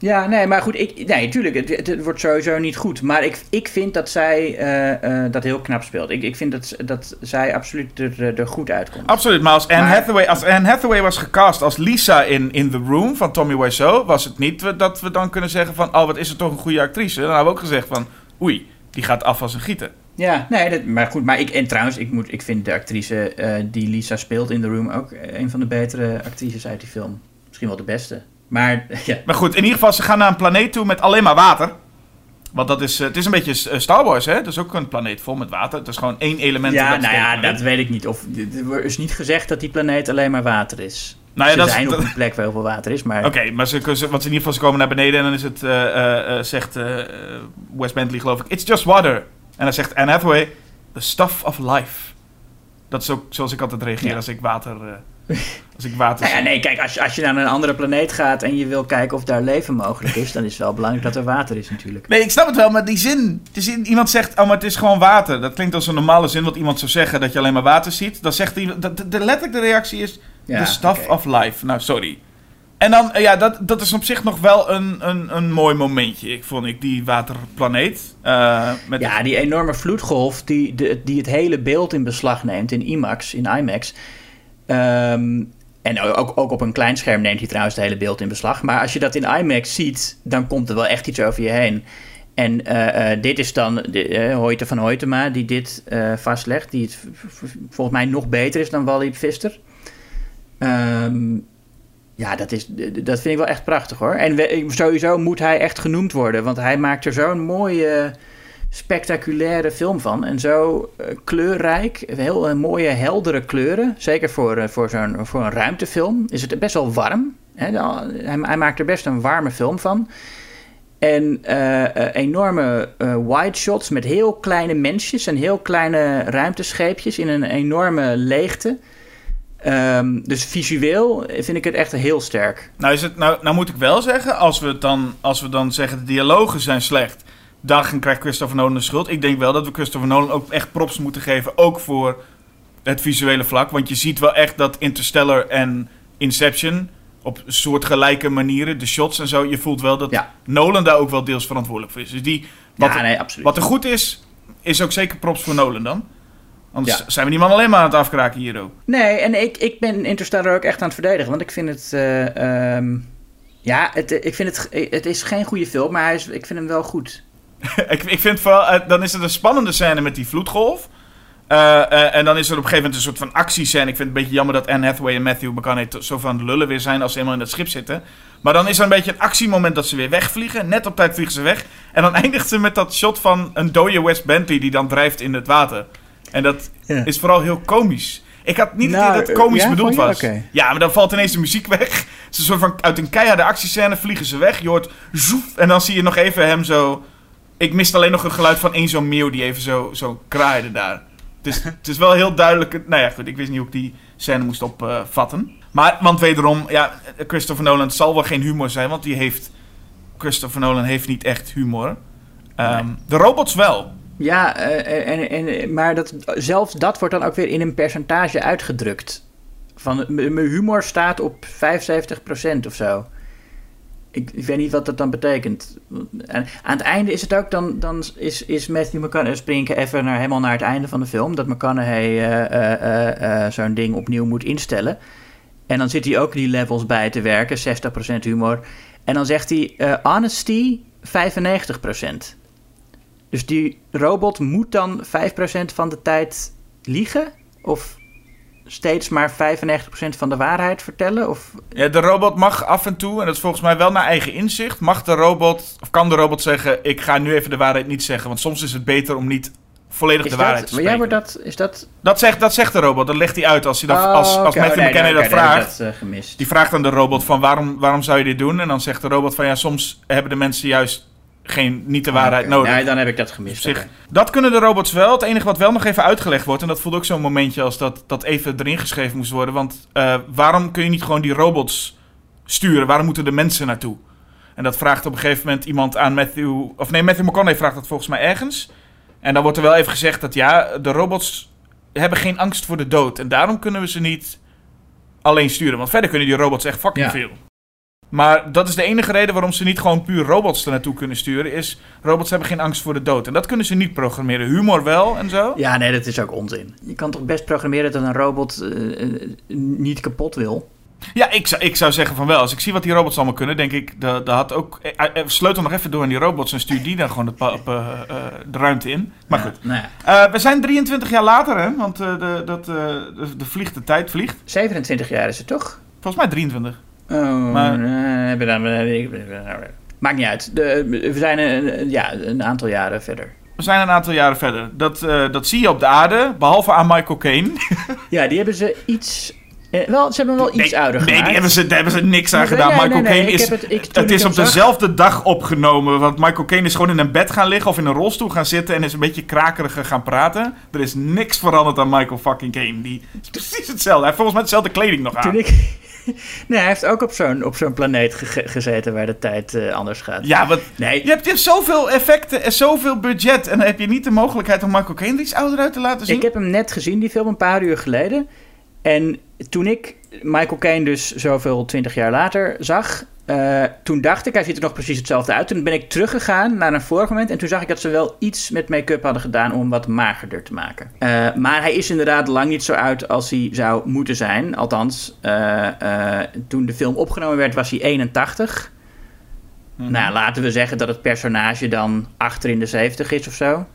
Ja, nee, maar goed, ik, nee, tuurlijk, het, het, wordt sowieso niet goed. Maar ik, ik vind dat zij eh, eh, dat heel knap speelt. Ik, ik vind dat, dat zij absoluut er, er goed uitkomt. Absoluut, maar als Anne, Maar- Hathaway, als Anne Hathaway was gecast als Lisa in, in The Room van Tommy Wiseau... was het niet dat we dan kunnen zeggen van... oh, wat is het toch een goede actrice. Dan hebben we ook gezegd van... oei, die gaat af als een gieter. Ja, nee, dat, maar goed. Maar ik, en trouwens, ik, moet, ik vind de actrice eh, die Lisa speelt in The Room ook een van de betere actrices uit die film. Misschien wel de beste. Maar ja, Maar goed, in ieder geval, ze gaan naar een planeet toe met alleen maar water. Want dat is, eh, het is een beetje eh, Star Wars, hè? Dat is ook een planeet vol met water. Het is gewoon één element. ja dat nou ja, dat weet ik niet. Of, er is niet gezegd dat die planeet alleen maar water is. Nou ja, ze dat is- zijn dat- op een plek waar heel veel water is, maar... Oké, maar ze, ze, want in ieder geval, ze komen naar beneden en dan is het, eh, zegt eh, Wes Bentley geloof ik, it's just water. En dan zegt Anne Hathaway, the stuff of life. Dat is ook zoals ik altijd reageer Ja. als ik water, als ik water Nou ja, zie. nee, kijk, als je, als je naar een andere planeet gaat en je wil kijken of daar leven mogelijk is, dan is het wel belangrijk dat er water is natuurlijk. Nee, ik snap het wel, maar die zin. Iemand zegt, oh, maar het is gewoon water. Dat klinkt als een normale zin wat iemand zou zeggen, dat je alleen maar water ziet. Dan zegt iemand... De, de, de letterlijk de reactie is, Ja, the stuff of life. Nou, sorry. En dan, eh, ja, dat, dat is op zich nog wel een, een, een mooi momentje. Ik vond ik die waterplaneet. eh, met Ja, die enorme vloedgolf die, de, die het hele beeld in beslag neemt in IMAX, in IMAX. Ehm, en ook, ook op een klein scherm neemt hij trouwens het hele beeld in beslag. Maar als je dat in IMAX ziet, dan komt er wel echt iets over je heen. En eh, eh, dit is dan de, Hoyte van Hoytema die dit vastlegt. Die het volgens mij nog beter is dan Wally Pfister. Ehm, ja, dat, is, dat vind ik wel echt prachtig hoor. En sowieso moet hij echt genoemd worden. Want hij maakt er zo'n mooie, spectaculaire film van. En zo eh, kleurrijk. Heel eh, mooie, heldere kleuren. Zeker voor, eh, voor, zo'n, voor een ruimtefilm is het best wel warm. Hè? Hij, maakt er best een warme film van. En enorme wide shots met heel kleine mensjes en heel kleine ruimtescheepjes in een enorme leegte. Ehm, dus visueel vind ik het echt heel sterk. Nou, is het, nou, nou moet ik wel zeggen, als we, dan, als we dan zeggen de dialogen zijn slecht, dan krijgt Christopher Nolan de schuld. Ik denk wel dat we Christopher Nolan ook echt props moeten geven, ook voor het visuele vlak. Want je ziet wel echt dat Interstellar en Inception op soortgelijke manieren, de shots en zo, je voelt wel dat Ja. Nolan daar ook wel deels verantwoordelijk voor is. Dus die, wat, ja, nee, absoluut. wat er goed is, is ook zeker props voor Nolan dan. Anders Ja. zijn we die man alleen maar aan het afkraken hier ook. Nee, en ik, ik ben Interstellar ook echt aan het verdedigen. Want ik vind het... eh, ehm, ja, het, ik vind het... Het is geen goede film, maar hij is, ik vind hem wel goed. ik, ik vind vooral, eh, dan is het een spannende scène met die vloedgolf. Eh, eh, en dan is er op een gegeven moment een soort van actiescène. Ik vind het een beetje jammer dat Anne Hathaway en Matthew McConaughey zo van de lullen weer zijn als ze helemaal in het schip zitten. Maar dan is er een beetje een actiemoment dat ze weer wegvliegen. Net op tijd vliegen ze weg. En dan eindigt ze met dat shot van een dode West Bentley die dan drijft in het water. En dat is vooral heel komisch. Ik had niet Nou, idee dat het komisch ja, bedoeld was. Ja, maar dan valt ineens de muziek weg. Het is een soort van uit een keiharde actiescène vliegen ze weg. Je hoort zoef. En dan zie je nog even hem zo. Ik miste alleen nog een geluid van één zo'n meeuw die even zo, zo kraaide daar. Het is, het is wel heel duidelijk. Nou ja, goed, ik wist niet hoe ik die scène moest opvatten. maar, want wederom, ja, Christopher Nolan het zal wel geen humor zijn, want die heeft. Christopher Nolan heeft niet echt humor. Ehm, De robots wel. Ja, eh, en, en, maar dat, zelfs dat wordt dan ook weer in een percentage uitgedrukt. Van, mijn humor staat op 75% of zo. Ik, weet niet wat dat dan betekent. En aan het einde is het ook, dan, dan is, is Matthew McConaughey... Spring ik even naar, helemaal naar het einde van de film... dat McConaughey eh, eh, zo'n ding opnieuw moet instellen. En dan zit hij ook die levels bij te werken, 60% humor. En dan zegt hij honesty 95%. Dus die robot moet dan 5% van de tijd liegen? Of steeds maar 95% van de waarheid vertellen? Of, Ja, de robot mag af en toe, en dat is volgens mij wel naar eigen inzicht, mag de robot, of kan de robot zeggen: Ik ga nu even de waarheid niet zeggen. Want soms is het beter om niet volledig is de waarheid te maar ja, spreken. maar dat, is dat... Dat zegt, dat zegt de robot, dat legt hij uit als, hij dat, Oh, als, als oké, Matthew oh, nee, McConaughey nee, dat dan vraagt. dat, eh. Die vraagt aan de robot van waarom, waarom zou je dit doen? En dan zegt de robot van ja, soms hebben de mensen juist geen, niet de waarheid Ah, nodig. Nee, dan heb ik dat gemist. zich, dat kunnen de robots wel. Het enige wat wel nog even uitgelegd wordt, en dat voelt ook zo'n momentje als dat, dat even erin geschreven moest worden. Want eh, waarom kun je niet gewoon die robots sturen? Waarom moeten de mensen naartoe? En dat vraagt op een gegeven moment iemand aan Matthew. Of nee, Matthew McConaughey vraagt dat volgens mij ergens. En dan wordt er wel even gezegd dat ja, de robots hebben geen angst voor de dood. En daarom kunnen we ze niet alleen sturen. Want verder kunnen die robots echt fucking Ja. veel. Maar dat is de enige reden waarom ze niet gewoon puur robots er naartoe kunnen sturen. Is robots hebben geen angst voor de dood. En dat kunnen ze niet programmeren. Humor wel en zo. Ja, nee, dat is ook onzin. Je kan toch best programmeren dat een robot eh, eh, niet kapot wil? Ja, ik zou, ik zou zeggen van wel. Als ik zie wat die robots allemaal kunnen, denk ik, dat dat had ook... eh, sleutel nog even door in die robots en stuur die dan gewoon pa- op, de ruimte in. Maar Ja, goed. Nou ja, we zijn 23 jaar later, hè? Want de, dat, de, de vliegt, de tijd vliegt. 27 jaar is het toch? Volgens mij 23. Oh, Maar- eh, ik- Maakt niet uit. De, we zijn een, ja, een aantal jaren verder. We zijn een aantal jaren verder. Dat, eh, dat zie je op de aarde, behalve aan Michael Caine. Ja, die hebben ze iets... eh, wel, ze hebben hem wel iets nee, ouder Nee, gemaakt. die hebben ze, daar hebben ze niks aan Nee, gedaan. nee, nee, Michael nee, Caine is... het- ik- is op zag- dezelfde dag opgenomen. Want Michael Caine is gewoon in een bed gaan liggen of in een rolstoel gaan zitten en is een beetje krakeriger gaan praten. Er is niks veranderd aan Michael fucking Caine. Die is precies hetzelfde. Hij heeft volgens mij dezelfde kleding nog aan. Toen ik... nee, hij heeft ook op zo'n, op zo'n planeet ge- gezeten waar de tijd eh, anders gaat. Ja, wat... Nee, Je hebt, je hebt zoveel effecten en zoveel budget. En dan heb je niet de mogelijkheid om Michael Caine iets ouder uit te laten zien. ik heb hem net gezien, die film, een paar uur geleden. En toen ik Michael Caine dus zoveel twintig jaar later zag... eh, toen dacht ik, hij ziet er nog precies hetzelfde uit. Toen ben ik teruggegaan naar een vorig moment... en toen zag ik dat ze wel iets met make-up hadden gedaan... om hem wat magerder te maken. Eh, maar hij is inderdaad lang niet zo oud als hij zou moeten zijn. Althans, eh, toen de film opgenomen werd was hij 81... Nou, laten we zeggen dat het personage dan achter in de 70 is of zo.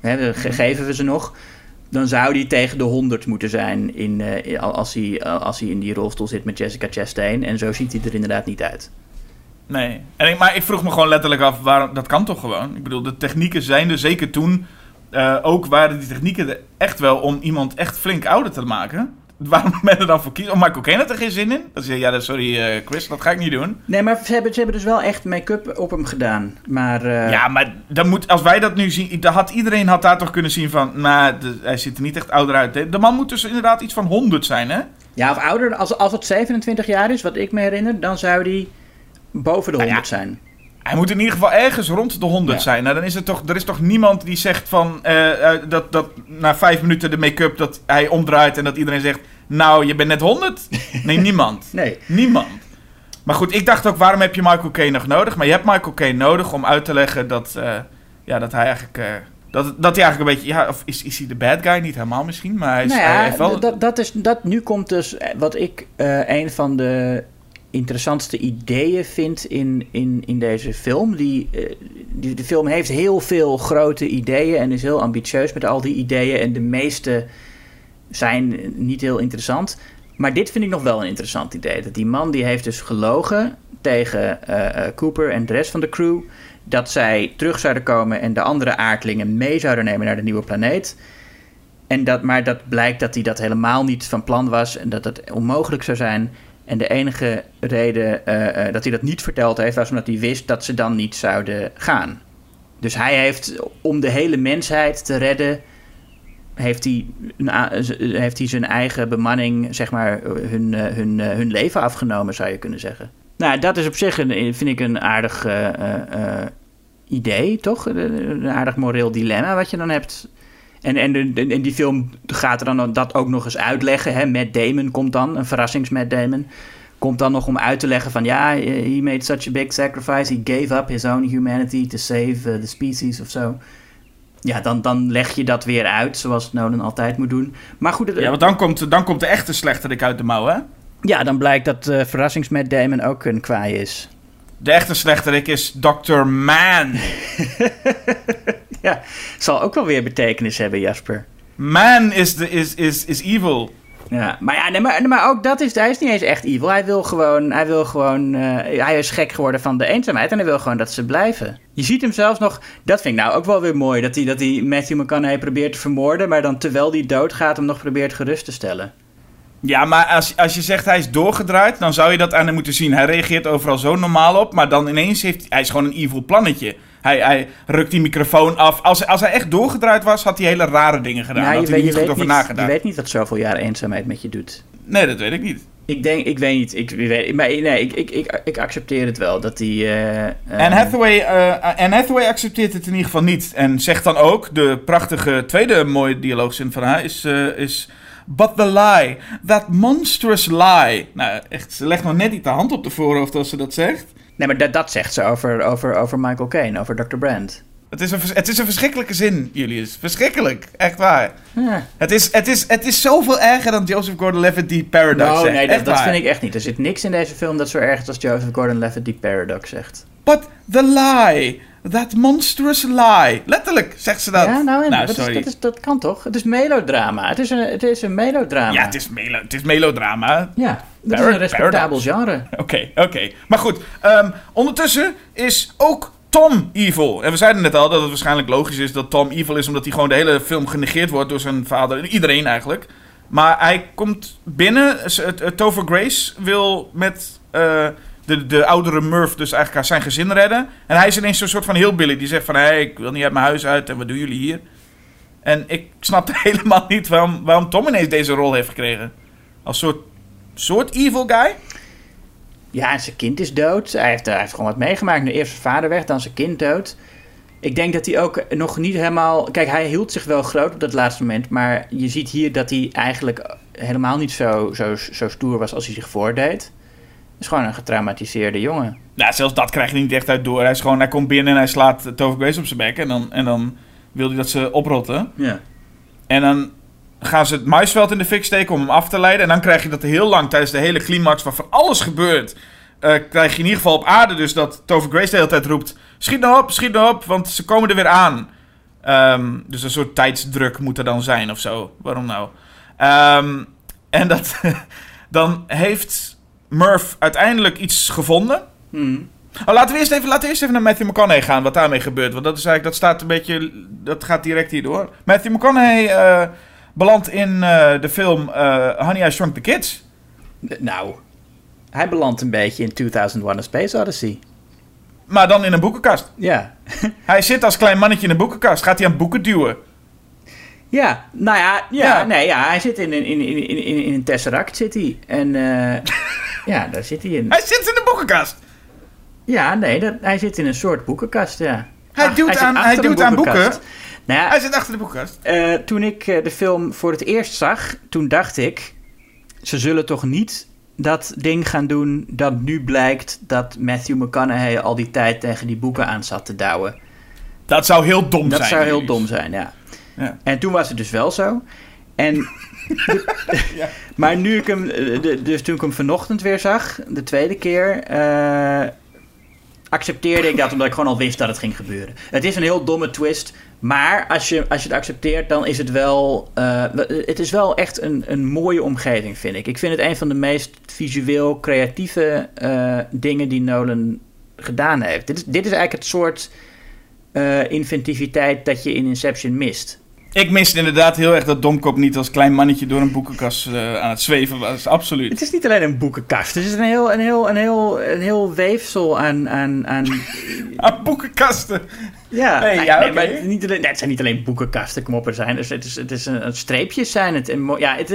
Hè, we- ge- geven we ze nog. Dan zou die tegen de 100 moeten zijn in, eh, als, hij, als hij in die rolstoel zit met Jessica Chastain. En zo ziet hij er inderdaad niet uit. Nee. En ik, maar ik vroeg me gewoon letterlijk af, waarom, dat kan toch gewoon? Ik bedoel, de technieken zijn er zeker toen. eh, ook waren die technieken er echt wel om iemand echt flink ouder te maken. Waarom men er dan voor kiest. Oh, Michael Caine had er geen zin in. Dan zeg je, ja, dat- sorry eh, Chris, dat ga ik niet doen. Nee, maar ze hebben, ze hebben dus wel echt make-up op hem gedaan. Maar eh, Ja, maar dan moet, als wij dat nu zien, dan had, iedereen had daar toch kunnen zien van, nou, hij ziet er niet echt ouder uit. hè. De man moet dus inderdaad iets van 100 zijn, hè? ja, of ouder, als, als het 27 jaar is, wat ik me herinner, dan zou die boven de Nou ja. 100 zijn. Hij moet in ieder geval ergens rond de 100 Ja. zijn. Nou, dan is het toch, er is toch niemand die zegt van, eh, eh, dat, dat na vijf minuten de make-up, dat hij omdraait en dat iedereen zegt, nou, je bent net 100? Nee, niemand. Nee. Niemand. Maar goed, ik dacht ook, waarom heb je Michael Caine nog nodig? Maar je hebt Michael Caine nodig om uit te leggen dat, eh, ja, dat hij eigenlijk... dat, dat hij eigenlijk een beetje... Ja, of is, is hij de bad guy? Niet helemaal misschien, maar hij, is, Nou hij heeft wel... dat, dat is, dat, nu komt dus wat ik eh, een van de interessantste ideeën vind in, in, in deze film. Die, eh, die, de film heeft heel veel grote ideeën en is heel ambitieus met al die ideeën. En de meeste zijn niet heel interessant. Maar dit vind ik nog wel een interessant idee. Dat die man die heeft dus gelogen tegen eh, eh, Cooper en de rest van de crew. Dat zij terug zouden komen en de andere aardlingen mee zouden nemen naar de nieuwe planeet. En dat, maar dat blijkt dat hij dat helemaal niet van plan was en dat het onmogelijk zou zijn. En de enige reden eh, eh, dat hij dat niet verteld heeft, was omdat hij wist dat ze dan niet zouden gaan. Dus hij heeft, om de hele mensheid te redden, heeft hij, heeft hij zijn eigen bemanning, zeg maar, hun, eh, hun, hun leven afgenomen, zou je kunnen zeggen. Nou, dat is op zich, een, vind ik, een aardig idee, toch? Een aardig moreel dilemma wat je dan hebt. En, en, en die film gaat er dan dat ook nog eens uitleggen. Hè? Matt Damon komt dan, een verrassings Matt Damon. Komt dan nog om uit te leggen van... ja, he made such a big sacrifice. He gave up his own humanity to save uh, the species of zo. Ja, dan, dan leg je dat weer uit, zoals Nolan altijd moet doen. Maar goed, Ja, want dan komt, dan komt de echte slechterik uit de mouw, hè? ja, dan blijkt dat eh verrassings Matt Damon ook een kwaai is. De echte slechterik is Dr. Man. Ja, zal ook wel weer betekenis hebben, Jasper. Man is, is, is, is evil. Ja, maar, ja, nee, maar, maar ook dat is, hij is niet eens echt evil. Hij wil gewoon, hij wil gewoon, eh, hij is gek geworden van de eenzaamheid en hij wil gewoon dat ze blijven. Je ziet hem zelfs nog, dat vind ik nou ook wel weer mooi, dat hij, dat hij Matthew McConaughey probeert te vermoorden, maar dan terwijl hij doodgaat hem nog probeert gerust te stellen. Ja, maar als, als je zegt hij is doorgedraaid, dan zou je dat aan hem moeten zien. Hij reageert overal zo normaal op, maar dan ineens heeft hij is gewoon een evil plannetje. Hij, hij rukt die microfoon af. Als, als hij echt doorgedraaid was, had hij hele rare dingen gedaan. Nou, had hij er niet goed over niet, nagedacht. je weet niet wat zoveel jaar eenzaamheid met je doet. Nee, dat weet ik niet. Ik denk, ik weet niet, ik, weet, maar nee, ik, ik, ik, ik accepteer het wel, dat hij... eh, eh, Anne Hathaway, eh, Anne Hathaway accepteert het in ieder geval niet. En zegt dan ook, de prachtige tweede mooie dialoogzin van haar is... eh, is But the lie, that monstrous lie. Nou, echt, ze legt nog net niet de hand op de voorhoofd als ze dat zegt. Nee, maar dat, dat zegt ze over, over, over Michael Caine, over Dr. Brand. Het is, een, het is een verschrikkelijke zin, Julius. Verschrikkelijk, echt waar. Ja. Het is, het is, het is zoveel erger dan Joseph Gordon-Levitt die Paradox Nou, zegt. nee, dat, dat vind ik echt niet. Er zit niks in deze film dat zo erg is als Joseph Gordon-Levitt die Paradox zegt. But the lie, that monstrous lie. Letterlijk zegt ze dat. ja, nou, en dat, is, sorry. dat, is, dat kan toch? Het is melodrama. Het is een, het is een melodrama. Ja, het is, melo het is melodrama. Ja, dat is een respectabel genre. Oké, oké. Maar goed, ehm, ondertussen is ook Tom evil. En we zeiden net al dat het waarschijnlijk logisch is dat Tom evil is... omdat hij gewoon de hele film genegeerd wordt door zijn vader. Iedereen eigenlijk. Maar hij komt binnen. Tover Grace wil met eh, de, de oudere Murph dus eigenlijk zijn gezin redden. En hij is ineens zo'n soort van heel billy. Die zegt van, hé, hey, ik wil niet uit mijn huis uit en wat doen jullie hier? En ik snapte helemaal niet waarom, waarom Tom ineens deze rol heeft gekregen. Als soort, soort evil guy. Ja, en zijn kind is dood. Hij heeft, hij heeft gewoon wat meegemaakt. Nu eerst zijn vader weg, dan zijn kind dood. Ik denk dat hij ook nog niet helemaal... Kijk, hij hield zich wel groot op dat laatste moment. Maar je ziet hier dat hij eigenlijk helemaal niet zo, zo, zo stoer was als hij zich voordeed. Is gewoon een getraumatiseerde jongen. Nou, zelfs dat krijg je niet echt uit door. Hij, is gewoon, hij komt binnen en hij slaat Tover Grace op zijn bek. En dan, en dan wil hij dat ze oprotten. Ja. En dan gaan ze het maisveld in de fik steken om hem af te leiden. En dan krijg je dat heel lang tijdens de hele climax waar van alles gebeurt. eh, krijg je in ieder geval op aarde dus dat Tover Grace de hele tijd roept... Schiet nou op, schiet nou op, want ze komen er weer aan. Ehm, dus een soort tijdsdruk moet er dan zijn of zo. Waarom nou? Ehm, en dat, dan heeft Murph uiteindelijk iets gevonden... Hmm. Oh, laten, we eerst even, laten we eerst even naar Matthew McConaughey gaan, wat daarmee gebeurt. Want dat is eigenlijk, dat staat een beetje, dat gaat direct hierdoor. Matthew McConaughey eh, belandt in eh, de film eh, Honey, I Shrunk the Kids. Nou, hij belandt een beetje in 2001 A Space Odyssey. Maar dan in een boekenkast. Ja. Hij zit als klein mannetje in een boekenkast. Gaat hij aan boeken duwen? Ja, nou ja, ja, Ja. Nee, ja hij zit in, een- in, in, in, in, een Tesseract zit hij. En ja, daar zit hij in. Hij zit in de boekenkast. Ja, nee, dat, hij zit in een soort boekenkast, ja. Hij Ach, duwt zit aan- hij duwt aan boeken. Nou ja, Hij zit achter de boekenkast. Eh, toen ik eh, de film voor het eerst zag, toen dacht ik... ze zullen toch niet dat ding gaan doen dat nu blijkt... dat Matthew McConaughey al die tijd tegen die boeken aan zat te douwen. Dat zou heel dom Dat zijn. zou heel dom zijn, ja. Ja. En toen was het dus wel zo. En... Maar nu ik hem, eh, dus toen ik hem vanochtend weer zag, de tweede keer, eh, accepteerde ik dat omdat ik gewoon al wist dat het ging gebeuren. Het is een heel domme twist, maar als je, als je het accepteert, dan is het wel, eh, het is wel echt een, een mooie omgeving, vind ik. Ik vind het een van de meest visueel creatieve dingen die Nolan gedaan heeft. Dit is, dit is eigenlijk het soort inventiviteit dat je in Inception mist. Ik miste inderdaad heel erg dat Domkop niet als klein mannetje door een boekenkast eh, aan het zweven was. Absoluut. Het is niet alleen een boekenkast. Het is een heel, een heel, een heel, een heel weefsel aan. aan, aan Aan boekenkasten. ja, Nee, nee, ja, nee, oké. maar het, niet alleen, het zijn niet alleen boekenkasten, kom op, er zijn. Dus het is, het is een, een streepjes zijn het. Ja, het,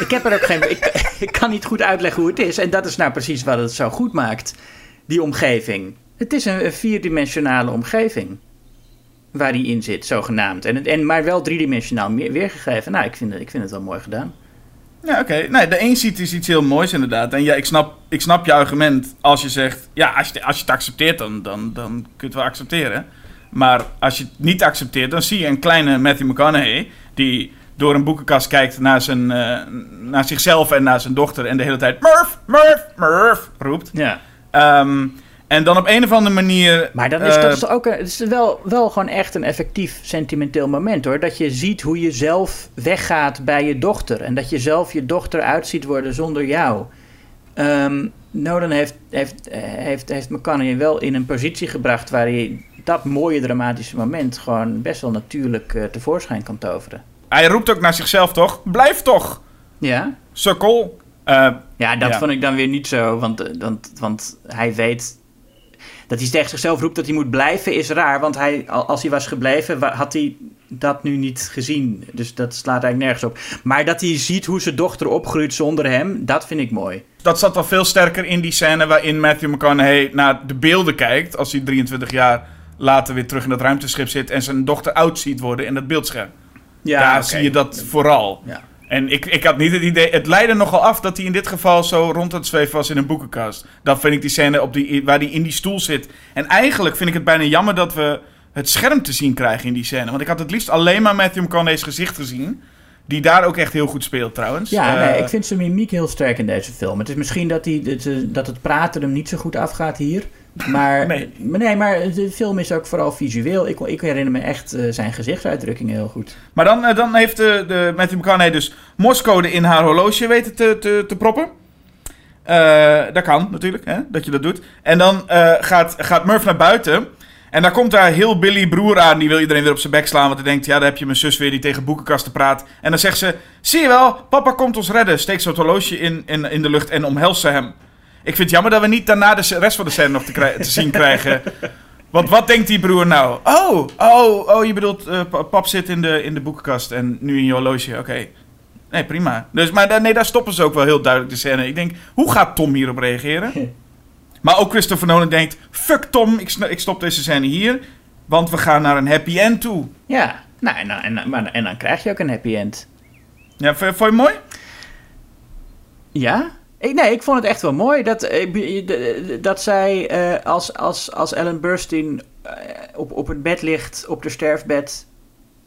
ik heb er ook geen. Ik, ik kan niet goed uitleggen hoe het is. En dat is nou precies wat het zo goed maakt. Die omgeving. Het is een, een vierdimensionale omgeving. Waar die in zit, zogenaamd. En, en, maar wel driedimensionaal weergegeven. Nou, ik vind, het- ik vind het wel mooi gedaan. Ja, oké. Nee, de een ziet is iets heel moois inderdaad. En ja, ik snap, ik snap je argument als je zegt... Ja, als je, als je het accepteert, dan, dan, dan kun je het wel accepteren. Maar als je het niet accepteert, dan zie je een kleine Matthew McConaughey... die door een boekenkast kijkt naar, zijn, eh, naar zichzelf en naar zijn dochter... en de hele tijd Murph, Murph, Murph roept. Ja. Ehm, en dan op een of andere manier... Maar dat is, eh, dat is ook een, het is wel, wel gewoon echt een effectief sentimenteel moment hoor. Dat je ziet hoe je zelf weggaat bij je dochter. En dat je zelf je dochter uit ziet worden zonder jou. Ehm Nolan heeft, heeft, heeft, heeft McConaughey wel in een positie gebracht waar hij dat mooie dramatische moment gewoon best wel natuurlijk eh, tevoorschijn kan toveren. Hij roept ook naar zichzelf, toch? Blijf toch, Ja? sukkel. Eh, Ja, dat Ja. vond ik dan weer niet zo. Want, want, want hij weet. Dat hij tegen zichzelf roept dat hij moet blijven is raar. Want hij, al- als hij was gebleven, had hij dat nu niet gezien. Dus dat slaat eigenlijk nergens op. Maar dat hij ziet hoe zijn dochter opgroeit zonder hem, dat vind ik mooi. dat zat wel veel sterker in die scène waarin Matthew McConaughey naar de beelden kijkt. Als hij 23 jaar later weer terug in dat ruimteschip zit en zijn dochter oud ziet worden in dat beeldscherm. Daar oké. zie je dat vooral. Ja. En ik, ik had niet het idee. Het leidde nogal af dat hij in dit geval zo rond het zweven was in een boekenkast. Dat vind ik die scène op die, waar hij in die stoel zit. En eigenlijk vind ik het bijna jammer dat we het scherm te zien krijgen in die scène. Want ik had het liefst alleen maar Matthew McConaughey's gezicht gezien. Die daar ook echt heel goed speelt trouwens. Ja, Eh, nee, ik vind zijn mimiek heel sterk in deze film. Het is misschien dat, hij, dat, eh, dat het praten hem niet zo goed afgaat hier. Maar, Nee. maar nee, maar de film is ook vooral visueel. Ik, ik herinner me echt eh, zijn gezichtsuitdrukkingen heel goed. Maar dan, eh, dan heeft de, de Matthew McConaughey dus morsecode in haar horloge weten te, te, te proppen. Eh, dat kan natuurlijk, hè, dat je dat doet. En dan eh, gaat, gaat Murph naar buiten. En daar komt daar heel Billy broer aan. Die wil iedereen weer op zijn bek slaan. Want hij denkt, ja, daar heb je mijn zus weer die tegen boekenkasten praat. En dan zegt ze, zie je wel, papa komt ons redden. Steekt zo het horloge in, in, in de lucht en omhelst ze hem. Ik vind het jammer dat we niet daarna de rest van de scène nog te, te zien krijgen. Want wat denkt die broer nou? Oh, oh, oh, je bedoelt, eh, pa- pap zit in de, in de boekenkast en nu in je horloge. Oké. Nee, prima. Dus, maar nee, daar stoppen ze ook wel heel duidelijk de scène. Ik denk, hoe gaat Tom hierop reageren? maar ook Christopher Nolan denkt, fuck Tom, ik, ik stop deze scène hier. Want we gaan naar een happy end toe. Ja, nou, en, dan- en, maar, en dan krijg je ook een happy end. Ja, vond vond je het mooi? Ja? Nee, ik vond het echt wel mooi dat, eh, dat zij eh, als, als, als Ellen Burstyn eh, op, op het bed ligt, op de sterfbed,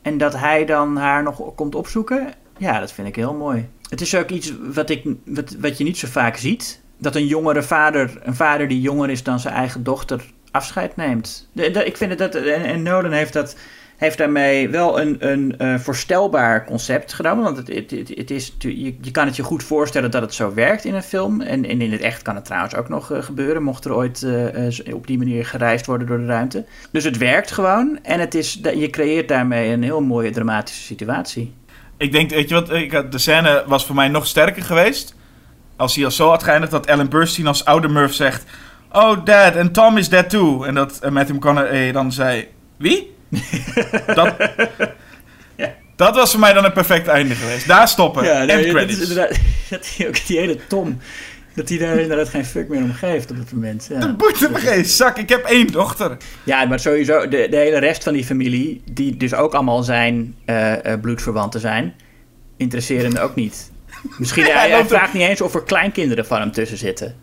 en dat hij dan haar nog komt opzoeken. Ja, dat vind ik heel mooi. Het is ook iets wat, ik, wat, wat je niet zo vaak ziet. Dat een jongere vader, een vader die jonger is dan zijn eigen dochter, afscheid neemt. De, ik vind dat, en, en Nolan heeft dat heeft daarmee wel een, een eh, voorstelbaar concept genomen. Want het, het, het, is, je, je kan het je goed voorstellen dat het zo werkt in een film. En, en in het echt kan het trouwens ook nog eh, gebeuren, mocht er ooit eh, op die manier gereisd worden door de ruimte. Dus het werkt gewoon en het is, je creëert daarmee een heel mooie dramatische situatie. Ik denk, weet je wat, ik, de scène was voor mij nog sterker geweest. Als hij al zo had geëindigd dat Ellen Burstyn als oude Murph zegt... Oh, dad, and Tom is dead too. En dat Matthew McConaughey dan zei... Wie? dat, dat was voor mij dan een perfect einde geweest. Daar stoppen. Ja, nee, dat credits. dat hij ook die hele Tom, dat hij daar inderdaad geen fuck meer om geeft op het moment. Ja. Dat boeit me geen zak. Ik heb één dochter. Ja, maar sowieso, de, de hele rest van die familie, die dus ook allemaal zijn eh, bloedverwanten zijn, interesseren hem ook niet. Misschien, Ja, hij, hij vraagt niet eens of er kleinkinderen van hem tussen zitten.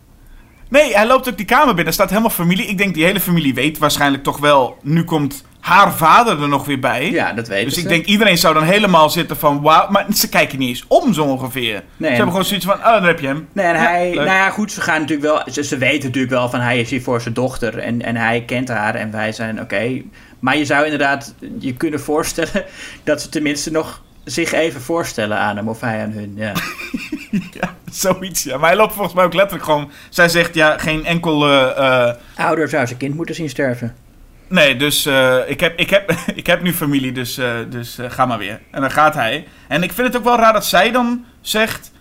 Nee, hij loopt ook die kamer binnen. Er staat helemaal familie. Ik denk die hele familie weet waarschijnlijk toch wel... Nu komt haar vader er nog weer bij. Ja, dat weten Dus ik ze. denk iedereen zou dan helemaal zitten van... Wauw, maar ze kijken niet eens om zo ongeveer. ze en- hebben gewoon zoiets van... Oh, daar heb je hem. Nee, en hij, leuk. nou ja, goed, ze gaan natuurlijk wel, ze, ze weten natuurlijk wel van hij is hier voor zijn dochter en, en hij kent haar en wij zijn oké. Maar je zou inderdaad je kunnen voorstellen dat ze tenminste nog zich even voorstellen aan hem of hij aan hun. Ja. Ja, zoiets, ja. Maar hij loopt volgens mij ook letterlijk gewoon... Zij zegt, ja, geen enkel... eh, eh, Ouder zou zijn kind moeten zien sterven. Nee, dus eh, ik, heb, ik, heb, ik heb nu familie, dus, eh, dus eh, ga maar weer. En dan gaat hij. En ik vind het ook wel raar dat zij dan zegt...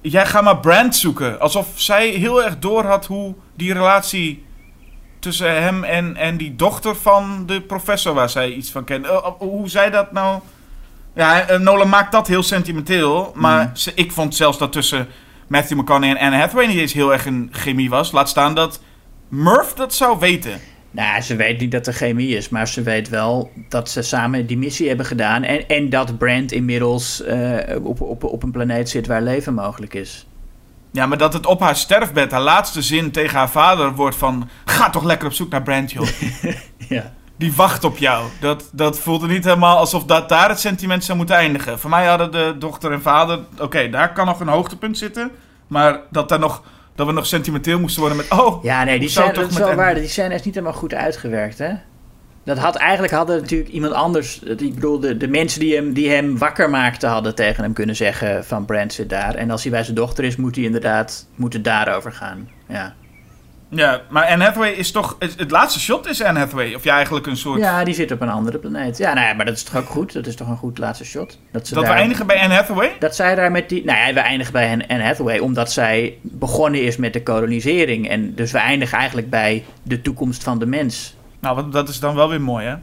Jij ga maar Brand zoeken. Alsof zij heel erg door had hoe die relatie tussen hem en, en die dochter van de professor waar zij iets van kent. Hoe zij dat nou... Ja, Nolan maakt dat heel sentimenteel. Maar ze- ik vond zelfs dat tussen Matthew McConaughey en Anne Hathaway niet eens heel erg een chemie was. Laat staan dat Murph dat zou weten. Nou, ze weet niet dat er chemie is, maar ze weet wel dat ze samen die missie hebben gedaan. En, en dat Brand inmiddels eh, op, op, op een planeet zit waar leven mogelijk is. Ja, maar dat het op haar sterfbed, haar laatste zin tegen haar vader wordt van... Ga toch lekker op zoek naar Brand, joh. Ja. Die wacht op jou. Dat, dat voelde niet helemaal alsof dat daar het sentiment zou moeten eindigen. Voor mij hadden de dochter en vader... Oké, daar kan nog een hoogtepunt zitten. Maar dat, daar nog, dat we nog sentimenteel moesten worden met... Oh, Ja, nee, die scène, dat toch is wel waar. Die scène is niet helemaal goed uitgewerkt, hè? Dat had eigenlijk hadden natuurlijk iemand anders. Ik bedoel, de, de mensen die hem, die hem wakker maakten, hadden tegen hem kunnen zeggen: van Brand zit daar. En als hij bij zijn dochter is, moet hij inderdaad moet het daarover gaan. Ja. Ja, maar Anne Hathaway is toch... Het, laatste shot is Anne Hathaway. Of ja, eigenlijk een soort... ja, die zit op een andere planeet. Ja, nou ja, maar dat is toch ook goed? Dat is toch een goed laatste shot? Dat, ze dat we eindigen bij Anne Hathaway? Dat zij daar met die. Nou ja, we eindigen bij Anne- Hathaway omdat zij begonnen is met de kolonisering. En dus we eindigen eigenlijk bij de toekomst van de mens. Nou, dat is dan wel weer mooi, hè?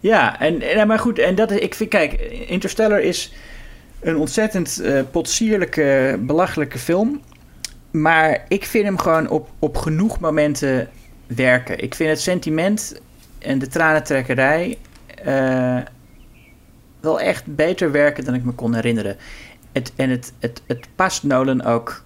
Ja, en, en, maar goed, en dat is, ik vind, kijk, Interstellar is een ontzettend eh potsierlijke, belachelijke film. Maar ik vind hem gewoon op, op genoeg momenten werken. Ik vind het sentiment en de tranentrekkerij eh, wel echt beter werken dan ik me kon herinneren. Het, en het, het, het past Nolan ook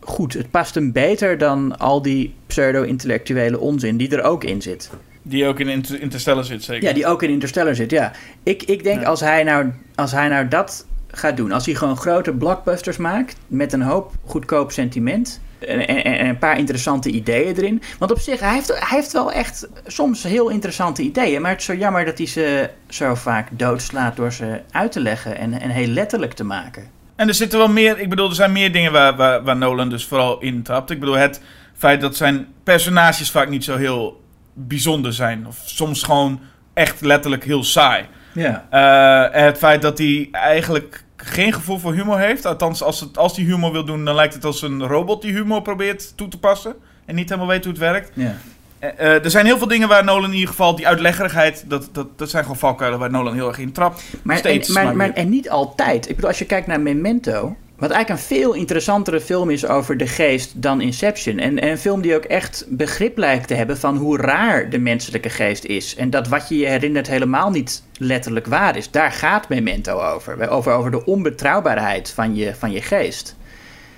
goed. Het past hem beter dan al die pseudo-intellectuele onzin die er ook in zit. Die ook in Inter- Interstellar zit, zeker. Ja, die ook in Interstellar zit, ja. Ik, ik denk Ja. als, hij nou, als hij nou dat gaat doen, als hij gewoon grote blockbusters maakt met een hoop goedkoop sentiment en, en, en een paar interessante ideeën erin. Want op zich, hij heeft, hij heeft wel echt soms heel interessante ideeën, maar het is zo jammer dat hij ze zo vaak doodslaat door ze uit te leggen en, en heel letterlijk te maken. En er zitten wel meer, ik bedoel, er zijn meer dingen waar, waar, waar Nolan dus vooral in trapt. Ik bedoel, het feit dat zijn personages vaak niet zo heel bijzonder zijn. Of soms gewoon echt letterlijk heel saai. Ja. Eh, het feit dat hij eigenlijk geen gevoel voor humor heeft. Althans, als, het, als hij humor wil doen, dan lijkt het als een robot die humor probeert toe te passen. En niet helemaal weet hoe het werkt. ja. Eh, eh, er zijn heel veel dingen waar Nolan in ieder geval, die uitleggerigheid, dat, dat, dat zijn gewoon valkuilen waar Nolan heel erg in trapt. Maar, Steeds, en, maar, maar en niet altijd. Ik bedoel, als je kijkt naar Memento, wat eigenlijk een veel interessantere film is over de geest dan Inception. En, en een film die ook echt begrip lijkt te hebben van hoe raar de menselijke geest is. En dat wat je je herinnert helemaal niet letterlijk waar is. Daar gaat Memento over. Over, over de onbetrouwbaarheid van je, van je geest.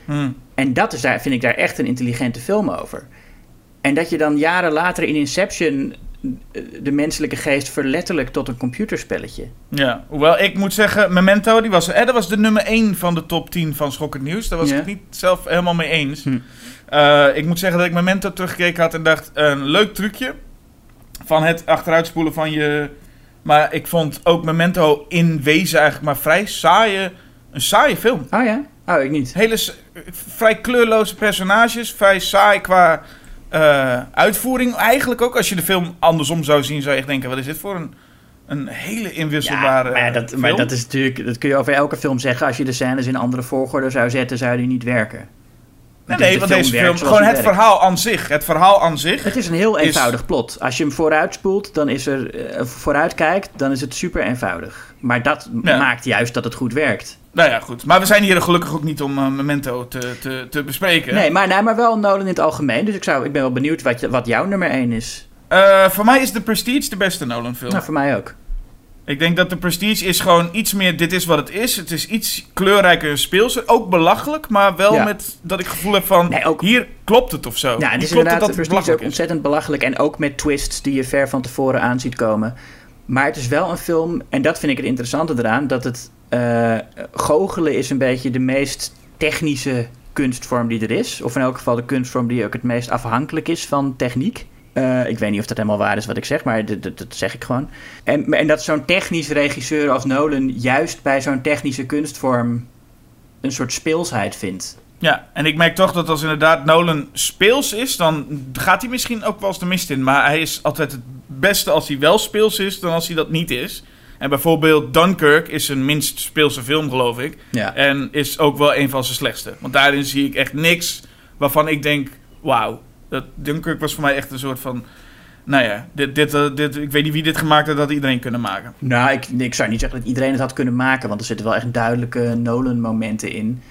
Hmm. En dat is daar, vind ik daar echt een intelligente film over. En dat je dan jaren later in Inception de menselijke geest verletterlijk tot een computerspelletje. Ja, hoewel ik moet zeggen, Memento, die was, eh, dat was de nummer 1 van de top 10 van Schokkend Nieuws. Daar was Ja. ik het niet zelf helemaal mee eens. Hm. Eh, ik moet zeggen dat ik Memento teruggekeken had en dacht, een leuk trucje van het achteruitspoelen van je... Maar ik vond ook Memento in wezen eigenlijk maar vrij saaie, een saaie film. Oh ja? Oh, ik niet. Hele vrij kleurloze personages, vrij saai qua eh, uitvoering. Eigenlijk ook als je de film andersom zou zien, zou je echt denken: wat is dit voor een, een hele Ja, inwisselbare maar, ja, dat, film. maar dat is natuurlijk, dat kun je over elke film zeggen. Als je de scènes in andere volgorde zou zetten, zou die niet werken. Nee, want deze film, gewoon het werkt. verhaal aan zich. Het verhaal aan zich. Het is een heel is- eenvoudig plot. Als je hem vooruit spoelt, dan is er eh, vooruit kijkt, dan is het super eenvoudig. Maar dat Ja. maakt juist dat het goed werkt. Nou ja, goed. Maar we zijn hier gelukkig ook niet om eh, Memento te, te, te bespreken. Nee, maar, nee, maar wel Nolan in het algemeen. Dus ik, zou, ik ben wel benieuwd wat, je, wat jouw nummer 1 is. Eh, voor mij is The Prestige de beste Nolan film. Nou, voor mij ook. Ik denk dat The Prestige is gewoon iets meer, dit is wat het is. Het is iets kleurrijker en speelser. Ook belachelijk, maar wel Ja. met dat ik gevoel heb van, Nee, ook- hier klopt het of zo. Ja, het is klopt inderdaad dat het Prestige ook is. ontzettend belachelijk. En ook met twists die je ver van tevoren aan ziet komen. Maar het is wel een film, en dat vind ik het interessante eraan, dat het eh goochelen is een beetje de meest technische kunstvorm die er is. Of in elk geval de kunstvorm die ook het meest afhankelijk is van techniek. Eh, ik weet niet of dat helemaal waar is wat ik zeg, maar dat zeg ik gewoon. En, en dat zo'n technisch regisseur als Nolan juist bij zo'n technische kunstvorm een soort speelsheid vindt. Ja, en ik merk toch dat als inderdaad Nolan speels is, dan gaat hij misschien ook wel eens de mist in. Maar hij is altijd het beste als hij wel speels is, dan als hij dat niet is. En bijvoorbeeld Dunkirk is zijn minst speelse film, geloof ik. Ja. En is ook wel een van zijn slechtste. Want daarin zie ik echt niks waarvan ik denk, wauw. Dat Dunkirk was voor mij echt een soort van... Nou ja, dit, dit, eh, dit, ik weet niet wie dit gemaakt heeft, dat had iedereen kunnen maken. Nou, ik, ik zou niet zeggen dat iedereen het had kunnen maken, want er zitten wel echt duidelijke Nolan-momenten in.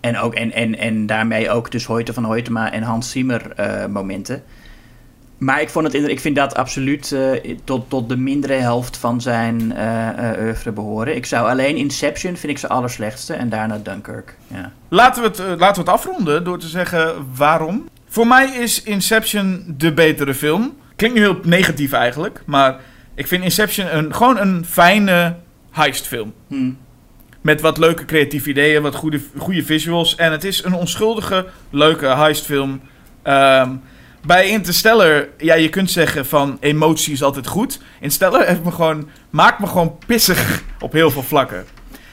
En, ook, en, en, en daarmee ook dus Hoyte van Hoytema en Hans Zimmer eh, momenten. Maar ik, vond het, ik vind dat absoluut eh, tot, tot de mindere helft van zijn eh, oeuvre behoren. Ik zou alleen Inception vind ik zijn allerslechtste en daarna Dunkirk. Ja. Laten we, het, laten we het afronden door te zeggen waarom. Voor mij is Inception de betere film. Klinkt nu heel negatief eigenlijk, maar ik vind Inception een, gewoon een fijne heistfilm. Hm. Met wat leuke creatieve ideeën, wat goede, goede visuals. En het is een onschuldige, leuke heistfilm. Ehm, bij Interstellar, ja, je kunt zeggen van emotie is altijd goed. Interstellar heeft me gewoon, maakt me gewoon pissig op heel veel vlakken.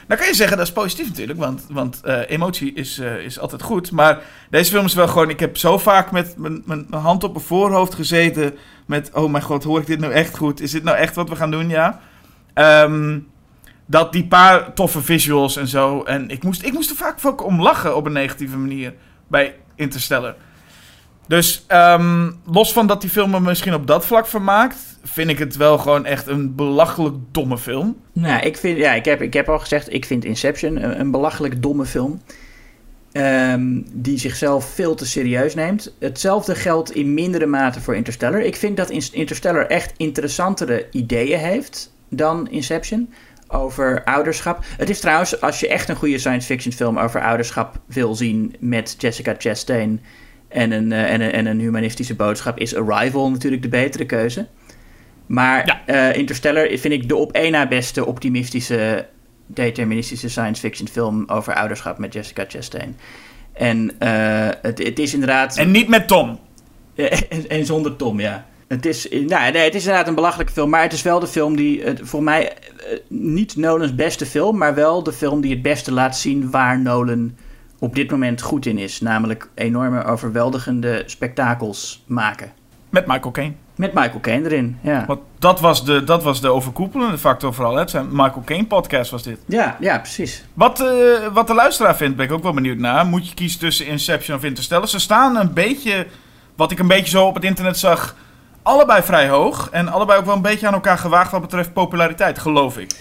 Dan kan je zeggen, dat is positief natuurlijk, want, want eh, emotie is, eh, is altijd goed. Maar deze film is wel gewoon, ik heb zo vaak met mijn hand op mijn voorhoofd gezeten. Met, oh mijn god, hoor ik dit nou echt goed? Is dit nou echt wat we gaan doen, ja? Ehm, dat die paar toffe visuals en zo. En ik moest, ik moest er vaak ook om lachen op een negatieve manier bij Interstellar. Dus ehm, los van dat die film me misschien op dat vlak vermaakt, vind ik het wel gewoon echt een belachelijk domme film. Nou, ik, vind, ja, ik, heb, ik heb al gezegd, ik vind Inception een, belachelijk domme film. Ehm, die zichzelf veel te serieus neemt. Hetzelfde geldt in mindere mate voor Interstellar. Ik vind dat In- Interstellar echt interessantere ideeën heeft dan Inception. Over ouderschap. Het is trouwens, als je echt een goede science fiction film over ouderschap wil zien met Jessica Chastain en een, eh, en een, en een humanistische boodschap, is Arrival natuurlijk de betere keuze. Maar Ja. eh, Interstellar vind ik de op één na beste optimistische, deterministische science fiction film over ouderschap met Jessica Chastain. En eh, het, het is inderdaad. En niet met Tom. en, en zonder Tom, ja. Het is, nou, nee, het is inderdaad een belachelijke film, maar het is wel de film die, voor mij, niet Nolans beste film, maar wel de film die het beste laat zien waar Nolan op dit moment goed in is. Namelijk enorme, overweldigende spektakels maken. Met Michael Caine. Met Michael Caine erin, ja. Want dat was de, dat was de overkoepelende factor vooral. Hè? Het zijn Michael Caine podcast was dit. Ja, ja, precies. Wat, eh, wat de luisteraar vindt, ben ik ook wel benieuwd naar. Moet je kiezen tussen Inception of Interstellar? Ze staan een beetje, wat ik een beetje zo op het internet zag, allebei vrij hoog. En allebei ook wel een beetje aan elkaar gewaagd wat betreft populariteit, geloof ik.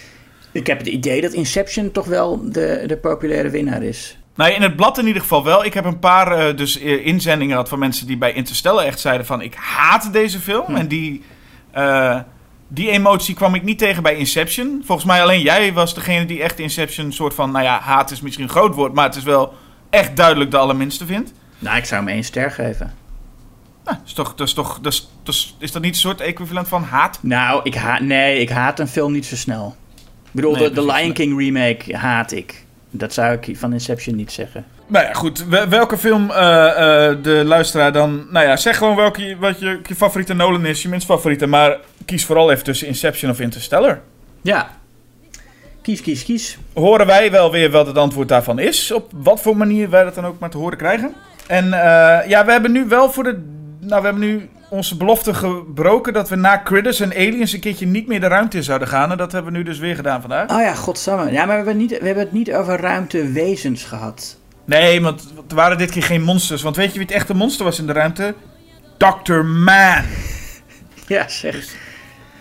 Ik heb het idee dat Inception toch wel de, de populaire winnaar is. Nou, in het blad in ieder geval wel. Ik heb een paar eh, dus, eh, inzendingen gehad van mensen die bij Interstellar echt zeiden van... ik haat deze film. Hm. En die, eh, die emotie kwam ik niet tegen bij Inception. Volgens mij alleen jij was degene die echt Inception soort van... nou ja, haat is misschien een groot woord... maar het is wel echt duidelijk de allerminste vindt. Nou, ik zou hem één ster geven. Nou, is, toch, dat is, toch, dat is, dat is, is dat niet een soort equivalent van haat? Nou, ik haat, nee, ik haat een film niet zo snel. Ik bedoel, Nee, de. Lion King remake haat ik. Dat zou ik van Inception niet zeggen. Nou ja, goed. Wel- Welke film eh, eh, de luisteraar dan... Nou ja, zeg gewoon welke wat je, je favoriete Nolan is, je minst favoriete. Maar kies vooral even tussen Inception of Interstellar. Ja. Kies, kies, kies. horen wij wel weer wat het antwoord daarvan is. Op wat voor manier wij dat dan ook maar te horen krijgen. En eh, ja, we hebben nu wel voor de. Nou, we hebben nu onze belofte gebroken dat we na Critters en Aliens een keertje niet meer de ruimte in zouden gaan. En dat hebben we nu dus weer gedaan vandaag. Oh ja, godsamme. Ja, maar we hebben, niet, we hebben het niet over ruimtewezens gehad. Nee, want er waren dit keer geen monsters. Want weet je wie het echte monster was in de ruimte? Dr. Man. Ja, zeg.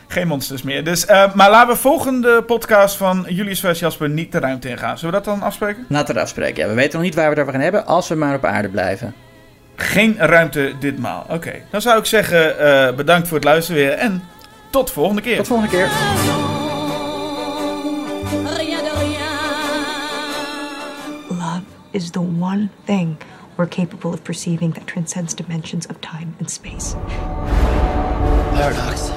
Geen monsters meer. Dus, eh, maar laten we volgende podcast van Julius vs. Jasper niet de ruimte ingaan. Zullen we dat dan afspreken? Laten we dat afspreken. Ja, we weten nog niet waar we het over gaan hebben, als we maar op aarde blijven. Geen ruimte ditmaal. Oké, dan zou ik zeggen eh, bedankt voor het luisteren weer en tot de volgende keer. Tot volgende keer. Rien de rien. Love is the one thing we're capable of perceiving that transcends dimensions of time and space. Paradox.